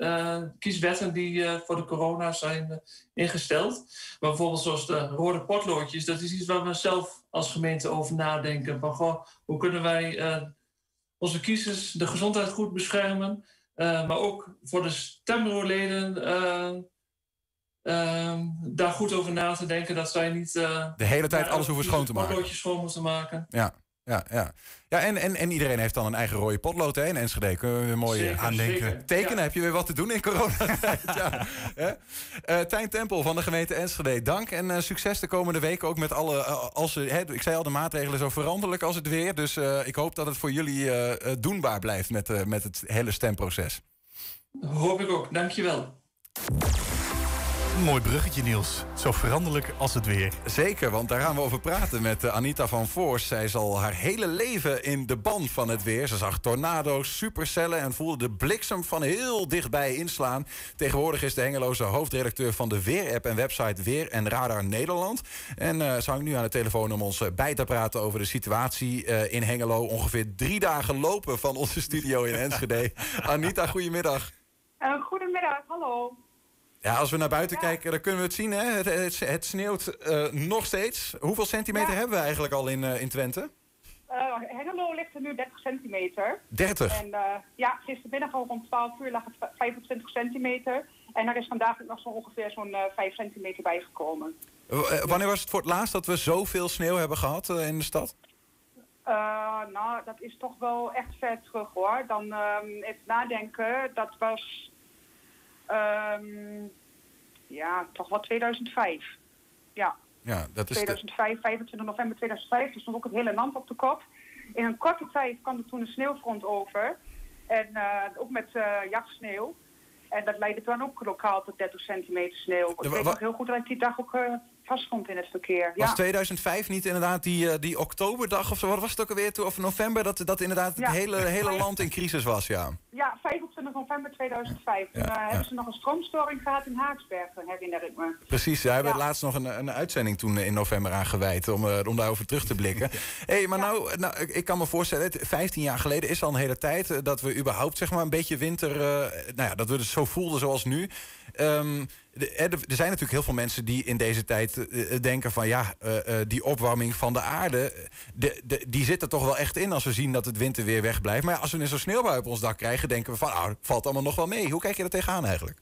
kieswetten die voor de corona zijn ingesteld. Maar bijvoorbeeld zoals de rode potloodjes, dat is iets waar we zelf als gemeente over nadenken. Van, goh, hoe kunnen wij onze kiezers de gezondheid goed beschermen, maar ook voor de stembureauleden uh, daar goed over na te denken dat zij niet. Uh, de hele tijd alles hoeven schoon te maken. schoon moeten maken. Ja. Ja, ja. ja en, en, en iedereen heeft dan een eigen rode potlood hè, in Enschede. Kunnen we weer mooi zeker, aandenken. Zeker. Tekenen ja. heb je weer wat te doen in coronatijd. ja. uh, Tijn Tempel van de gemeente Enschede, dank. En uh, succes de komende weken ook met alle... Uh, als, hè, ik zei al, de maatregelen zo veranderlijk als het weer. Dus ik hoop dat het voor jullie doenbaar blijft met, met het hele stemproces. Hoop ik ook. Dankjewel. Mooi bruggetje, Niels. Zo veranderlijk als het weer. Zeker, want daar gaan we over praten met Anita van Voors. Zij is al haar hele leven in de band van het weer. Ze zag tornado's, supercellen en voelde de bliksem van heel dichtbij inslaan. Tegenwoordig is de Hengeloze hoofdredacteur van de Weer-app en website Weer en Radar Nederland. En uh, zou ik nu aan de telefoon om ons bij te praten over de situatie uh, in Hengelo. Ongeveer drie dagen lopen van onze studio in Enschede. Anita, goedemiddag. Uh, goedemiddag, hallo. Ja, als we naar buiten ja. kijken, dan kunnen we het zien. Hè? Het, het, het sneeuwt uh, nog steeds. Hoeveel centimeter ja. hebben we eigenlijk al in, uh, in Twente? Uh, Hengelo ligt er nu 30 centimeter. 30? En ja, gistermiddag al rond 12 uur lag het 25 centimeter. En er is vandaag nog zo ongeveer zo'n 5 centimeter bijgekomen. wanneer was het voor het laatst dat we zoveel sneeuw hebben gehad in de stad? nou, dat is toch wel echt ver terug hoor. Dan even nadenken, dat was Um, ja, toch wel 2005. Ja. Ja, dat is 2005, de... 25 november 2005. Toen stond ook het hele land op de kop. In een korte tijd kwam er toen een sneeuwfront over. En uh, ook met uh, jachtsneeuw. En dat leidde dan ook lokaal tot 30 centimeter sneeuw. Ik weet nog heel goed dat ik die dag ook uh, vaststond in het verkeer. Was ja. 2005 niet inderdaad die, die oktoberdag of zo? Wat was het ook alweer? Of november? Dat, dat inderdaad ja. het hele, hele land in crisis was, ja. Ja, 25 november 2005. Toen ja, hebben ze nog een stroomstoring gehad in Haaksbergen, herinner ik me. Precies, daar hebben we laatst nog een, een uitzending toen in november aan gewijd... om, uh, om daarover terug te blikken. hey, maar nou, nou, ik kan me voorstellen, 15 jaar geleden is al een hele tijd... dat we überhaupt zeg maar, een beetje winter... Uh, nou ja, dat we het zo voelden zoals nu. Ehm, er zijn natuurlijk heel veel mensen die in deze tijd eh, eh, denken van ja, eh, die opwarming van de aarde, de, die zit er toch wel echt in als we zien dat het winterweer wegblijft. Maar als we een zo'n sneeuwbui op ons dak krijgen, denken we van nou, valt allemaal nog wel mee. Hoe kijk je er tegenaan eigenlijk?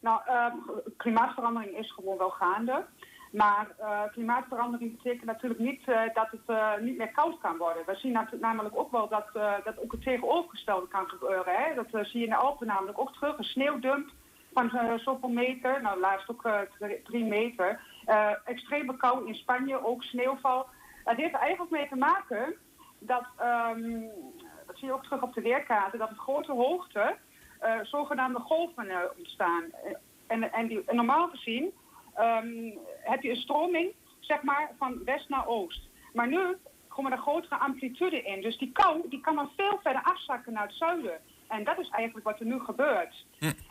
Nou, ehm, klimaatverandering is gewoon wel gaande. Maar klimaatverandering betekent natuurlijk niet dat het niet meer koud kan worden. We zien namelijk ook wel dat, dat ook het tegenovergestelde kan gebeuren. Hè? Dat zie je in de Alpen namelijk ook terug. Een sneeuwdump van eh, zoveel meter, nou laatst ook eh, drie- meter. Eh, extreme kou in Spanje, ook sneeuwval. Dat heeft eigenlijk mee te maken dat, ehm, dat zie je ook terug op de weerkaarten, dat op grote hoogte zogenaamde golven ontstaan. En, en, die, normaal gezien ehm, heb je een stroming, zeg maar, van west naar oost. Maar nu komen er grotere amplitude in. Dus die kou die kan dan veel verder afzakken naar het zuiden. En dat is eigenlijk wat er nu gebeurt.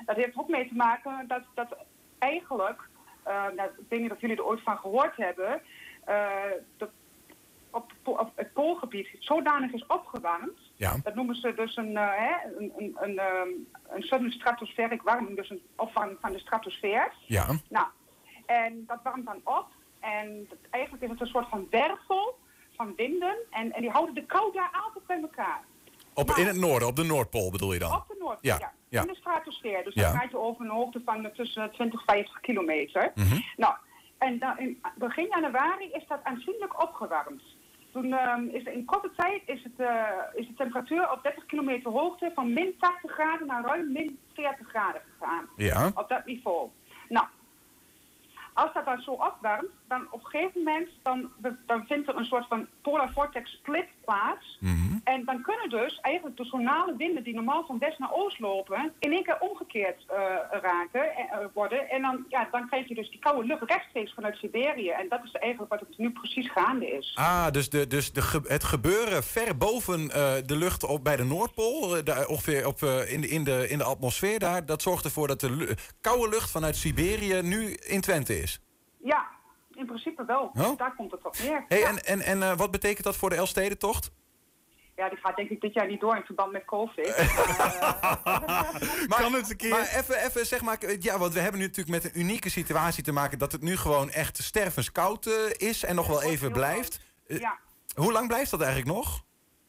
Dat heeft ook mee te maken dat, dat eigenlijk, eh, nou, ik weet niet of jullie er ooit van gehoord hebben, eh, dat op, op het poolgebied zodanig is opgewarmd. Ja. Dat noemen ze dus een, eh, hè, een, een, een, ehm, een sudden stratospheric warming, dus een opwarming van de stratosfeer. Ja. Nou, en dat warmt dan op. En dat- eigenlijk is het een soort van wervel van winden. En, en die houden de kou daar altijd bij elkaar. Op, in het noorden, op de Noordpool bedoel je dan? Op de Noordpool, Ja, ja. ja. In de stratosfeer. Dus dan praat je over een hoogte van tussen 20 en 50 kilometer. Mhm. Nou, en dan in begin januari is dat aanzienlijk opgewarmd. Toen ehm, is in korte tijd is, het, eh, is de temperatuur op 30 kilometer hoogte van min 80 graden naar ruim min 40 graden gegaan. Ja. Op dat niveau. Nou, als dat dan zo opwarmt, dan op een gegeven moment dan, dan vindt er een soort van polar vortex split plaats. En dan kunnen dus eigenlijk de zonale winden die normaal van west naar oost lopen, in één keer omgekeerd eh, raken, eh, eh, worden. En dan, ja, dan krijg je dus die koude lucht rechtstreeks vanuit Siberië. En dat is eigenlijk wat het nu precies gaande is. Ah, dus, de, dus de, ge- het gebeuren ver boven de lucht op, bij de Noordpool, daar ongeveer op, in, de, in, de, in de atmosfeer daar, dat zorgt ervoor dat de koude lucht vanuit Siberië nu in Twente is. Ja, in principe wel. Oh. Daar komt het op neer. Hey, Ja. En, en, en wat betekent dat voor de Elfstedentocht? Ja, die gaat denk ik dit jaar niet door in verband met COVID. Maar, kan het een keer? Maar even, even zeg maar, ja, want we hebben nu natuurlijk met een unieke situatie te maken dat het nu gewoon echt stervenskoud eh, is en nog wel even blijft. Eh, Ja. Hoe lang blijft dat eigenlijk nog?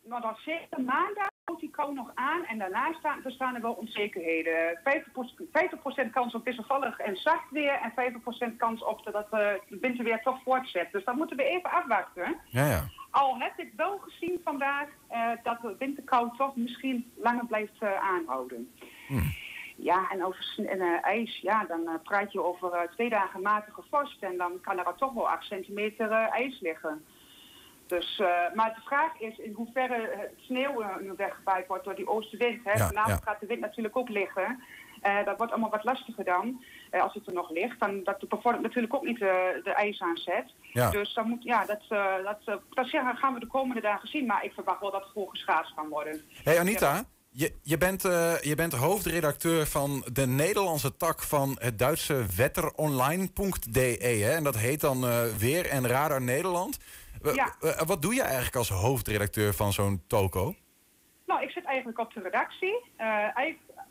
Nou, dan zeker maandag houdt die kou nog aan en daarna staan, er staan er wel onzekerheden. 50%, 50 kans op wisselvallig en zacht weer en 50% kans op dat het eh, de winterweer toch voortzet. Dus dan moeten we even afwachten. Ja, ja. Al heb ik wel gezien vandaag eh, dat de winterkou toch misschien langer blijft eh, aanhouden. Ja, en over en, eh, ijs, ja, dan praat je over twee dagen matige vorst en dan kan er al toch wel 8 centimeter ijs liggen. Dus, maar de vraag is in hoeverre het sneeuw nu weggewaaid wordt door die oostenwind. Hè? Ja, Vanavond ja. gaat de wind natuurlijk ook liggen. Dat wordt allemaal wat lastiger dan, als het er nog ligt. Dan, dat bevordert natuurlijk ook niet de, de ijsaanzet. Ja. Dus dan moet, ja, dat, eh, dat, eh, dat zeggen- gaan we de komende dagen zien. Maar ik verwacht wel dat het geschaatst kan worden. Hey Anita, je, je, bent, eh, je bent hoofdredacteur van de Nederlandse tak van het Duitse wetteronline.de. hè? En dat heet dan eh, Weer en Radar Nederland. Ja. wat doe je eigenlijk als hoofdredacteur van zo'n toko? Nou, ik zit eigenlijk op de redactie.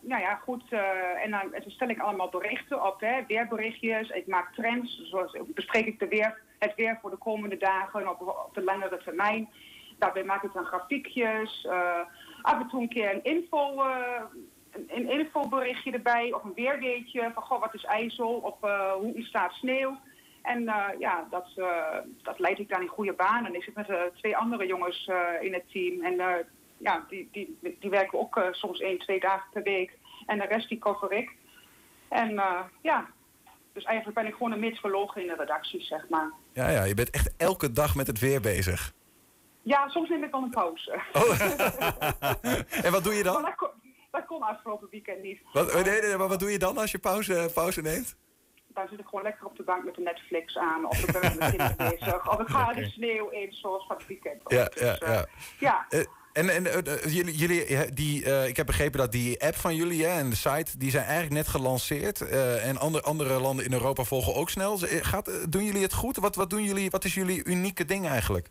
Eh, nou ja, goed. eh, en dan stel ik allemaal berichten op, hè, weerberichtjes. Ik maak trends. Zoals bespreek ik de weer, het weer voor de komende dagen op, op de langere termijn. Daarbij maak ik dan grafiekjes. eh, af en toe een keer een info. eh, een, een infoberichtje erbij of een weerweetje van goh, wat is IJssel of eh, hoe ontstaat sneeuw. En eh, ja, dat, eh, dat leid ik dan in goede banen. Ik zit met eh, twee andere jongens eh, in het team. En eh, ja, die, die, die werken ook eh, soms één, twee dagen per week. En de rest die cover ik. En eh, ja, dus eigenlijk ben ik gewoon een meteoroloog in de redactie, zeg maar. Ja, ja, je bent echt elke dag met het weer bezig. Ja, soms neem ik wel een pauze. En wat doe je dan? dat kon, dat kon afgelopen weekend niet. Wat, nee, nee, nee, maar wat doe je dan als je pauze, pauze neemt? Dan zit ik gewoon lekker op de bank met de Netflix aan. Of ik ben met mijn kinderen bezig. Of ik ga de sneeuw in, zoals van het weekend. Ja, Dus, ja, eh, ja. ja. En en eh, eh, jullie, die, eh, ik heb begrepen dat die app van jullie hè, en de site, die zijn eigenlijk net gelanceerd. en andere, andere landen in Europa volgen ook snel. Gaat, doen jullie het goed? Wat, wat, doen jullie, wat is jullie unieke ding eigenlijk?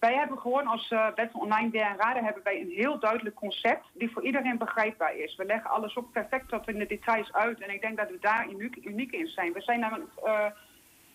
Wij hebben gewoon als uh, Wet Online weer en Raden hebben wij een heel duidelijk concept die voor iedereen begrijpbaar is. We leggen alles ook perfect tot in de details uit en ik denk dat we daar uniek, uniek in zijn. We zijn namelijk,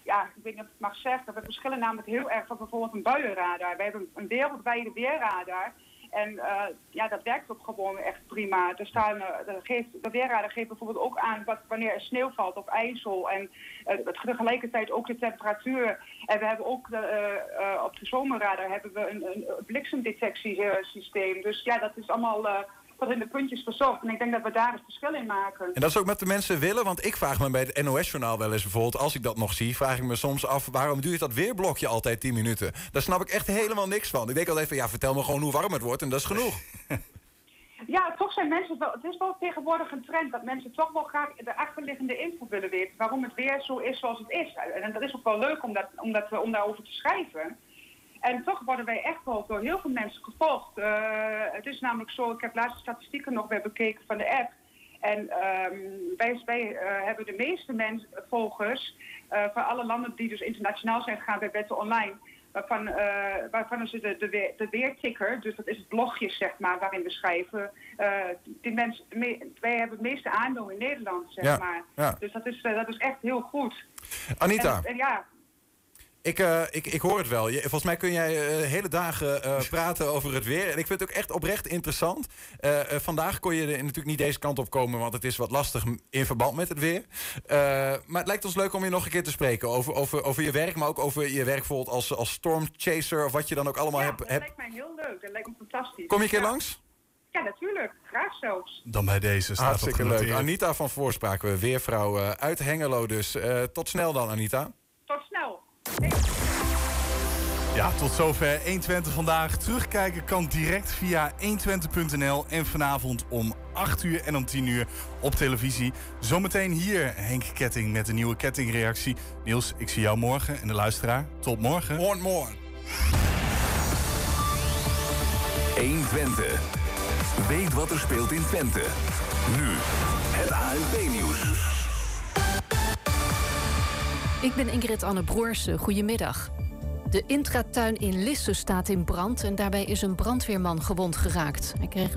ja, ik niet of ik het mag zeggen, we verschillen namelijk heel erg van bijvoorbeeld een buienradar. We hebben een wereldwijde weerradar en uh, ja, dat werkt ook gewoon echt prima. Er staan, geeft, de weerradar geeft bijvoorbeeld ook aan wat, wanneer er sneeuw valt of ijzel. En uh, tegelijkertijd ook de temperatuur. En we hebben ook de, op de zomerradar hebben we een, een bliksemdetectiesysteem. Dus ja, dat is allemaal tot in de puntjes verzocht. En ik denk dat we daar het verschil in maken. En dat is ook met de mensen willen, want ik vraag me bij het NOS-journaal wel eens bijvoorbeeld, als ik dat nog zie, vraag ik me soms af waarom duurt dat weerblokje altijd 10 minuten? Daar snap ik echt helemaal niks van. Ik denk altijd van ja, vertel me gewoon hoe warm het wordt en dat is genoeg. Ja, toch zijn mensen wel. Het is wel tegenwoordig een trend dat mensen toch wel graag de achterliggende info willen weten. Waarom het weer zo is zoals het is. En dat is ook wel leuk om, dat, om, dat, om daarover te schrijven. En toch worden wij echt wel door heel veel mensen gevolgd. Uh, het is namelijk zo, ik heb laatste statistieken nog weer bekeken van de app. En um, wij, wij uh, hebben de meeste mensen, volgers uh, van alle landen die dus internationaal zijn gegaan bij Wetten Online. Waarvan, waarvan is de, de, weer, de weerticker, dus dat is het blogje zeg maar, waarin we schrijven. die mensen, me, wij hebben het meeste aandeel in Nederland, zeg ja, maar. Ja. Dus dat is, dat is echt heel goed. Anita. En, en ja, ik, uh, ik, ik hoor het wel. Je, volgens mij kun jij uh, hele dagen uh, praten over het weer. En ik vind het ook echt oprecht interessant. vandaag kon je natuurlijk niet deze kant op komen, want het is wat lastig in verband met het weer. maar het lijkt ons leuk om je nog een keer te spreken over, over, over je werk, maar ook over je werk bijvoorbeeld als, als stormchaser of wat je dan ook allemaal ja, hebt. Dat heb... lijkt mij heel leuk. Dat lijkt me fantastisch. Kom je een keer ja. langs? Ja, natuurlijk. Graag zelfs. Dan bij deze staat Hartstikke leuk. Anita van Voorspraak, weervrouw uit Hengelo dus. tot snel dan, Anita. Tot snel. Ja, tot zover 120 vandaag. Terugkijken kan direct via 120.nl en vanavond om 8 uur en om 10 uur op televisie. Zometeen hier Henk Ketting met een nieuwe kettingreactie. Niels, ik zie jou morgen en de luisteraar. Tot morgen. Morgen, morgen. 120. Weet wat er speelt in Twente. Nu het ANP-nieuws. Ik ben Ingrid Anne Broersen. Goedemiddag. De intratuin in Lisse staat in brand en daarbij is een brandweerman gewond geraakt. Hij kreeg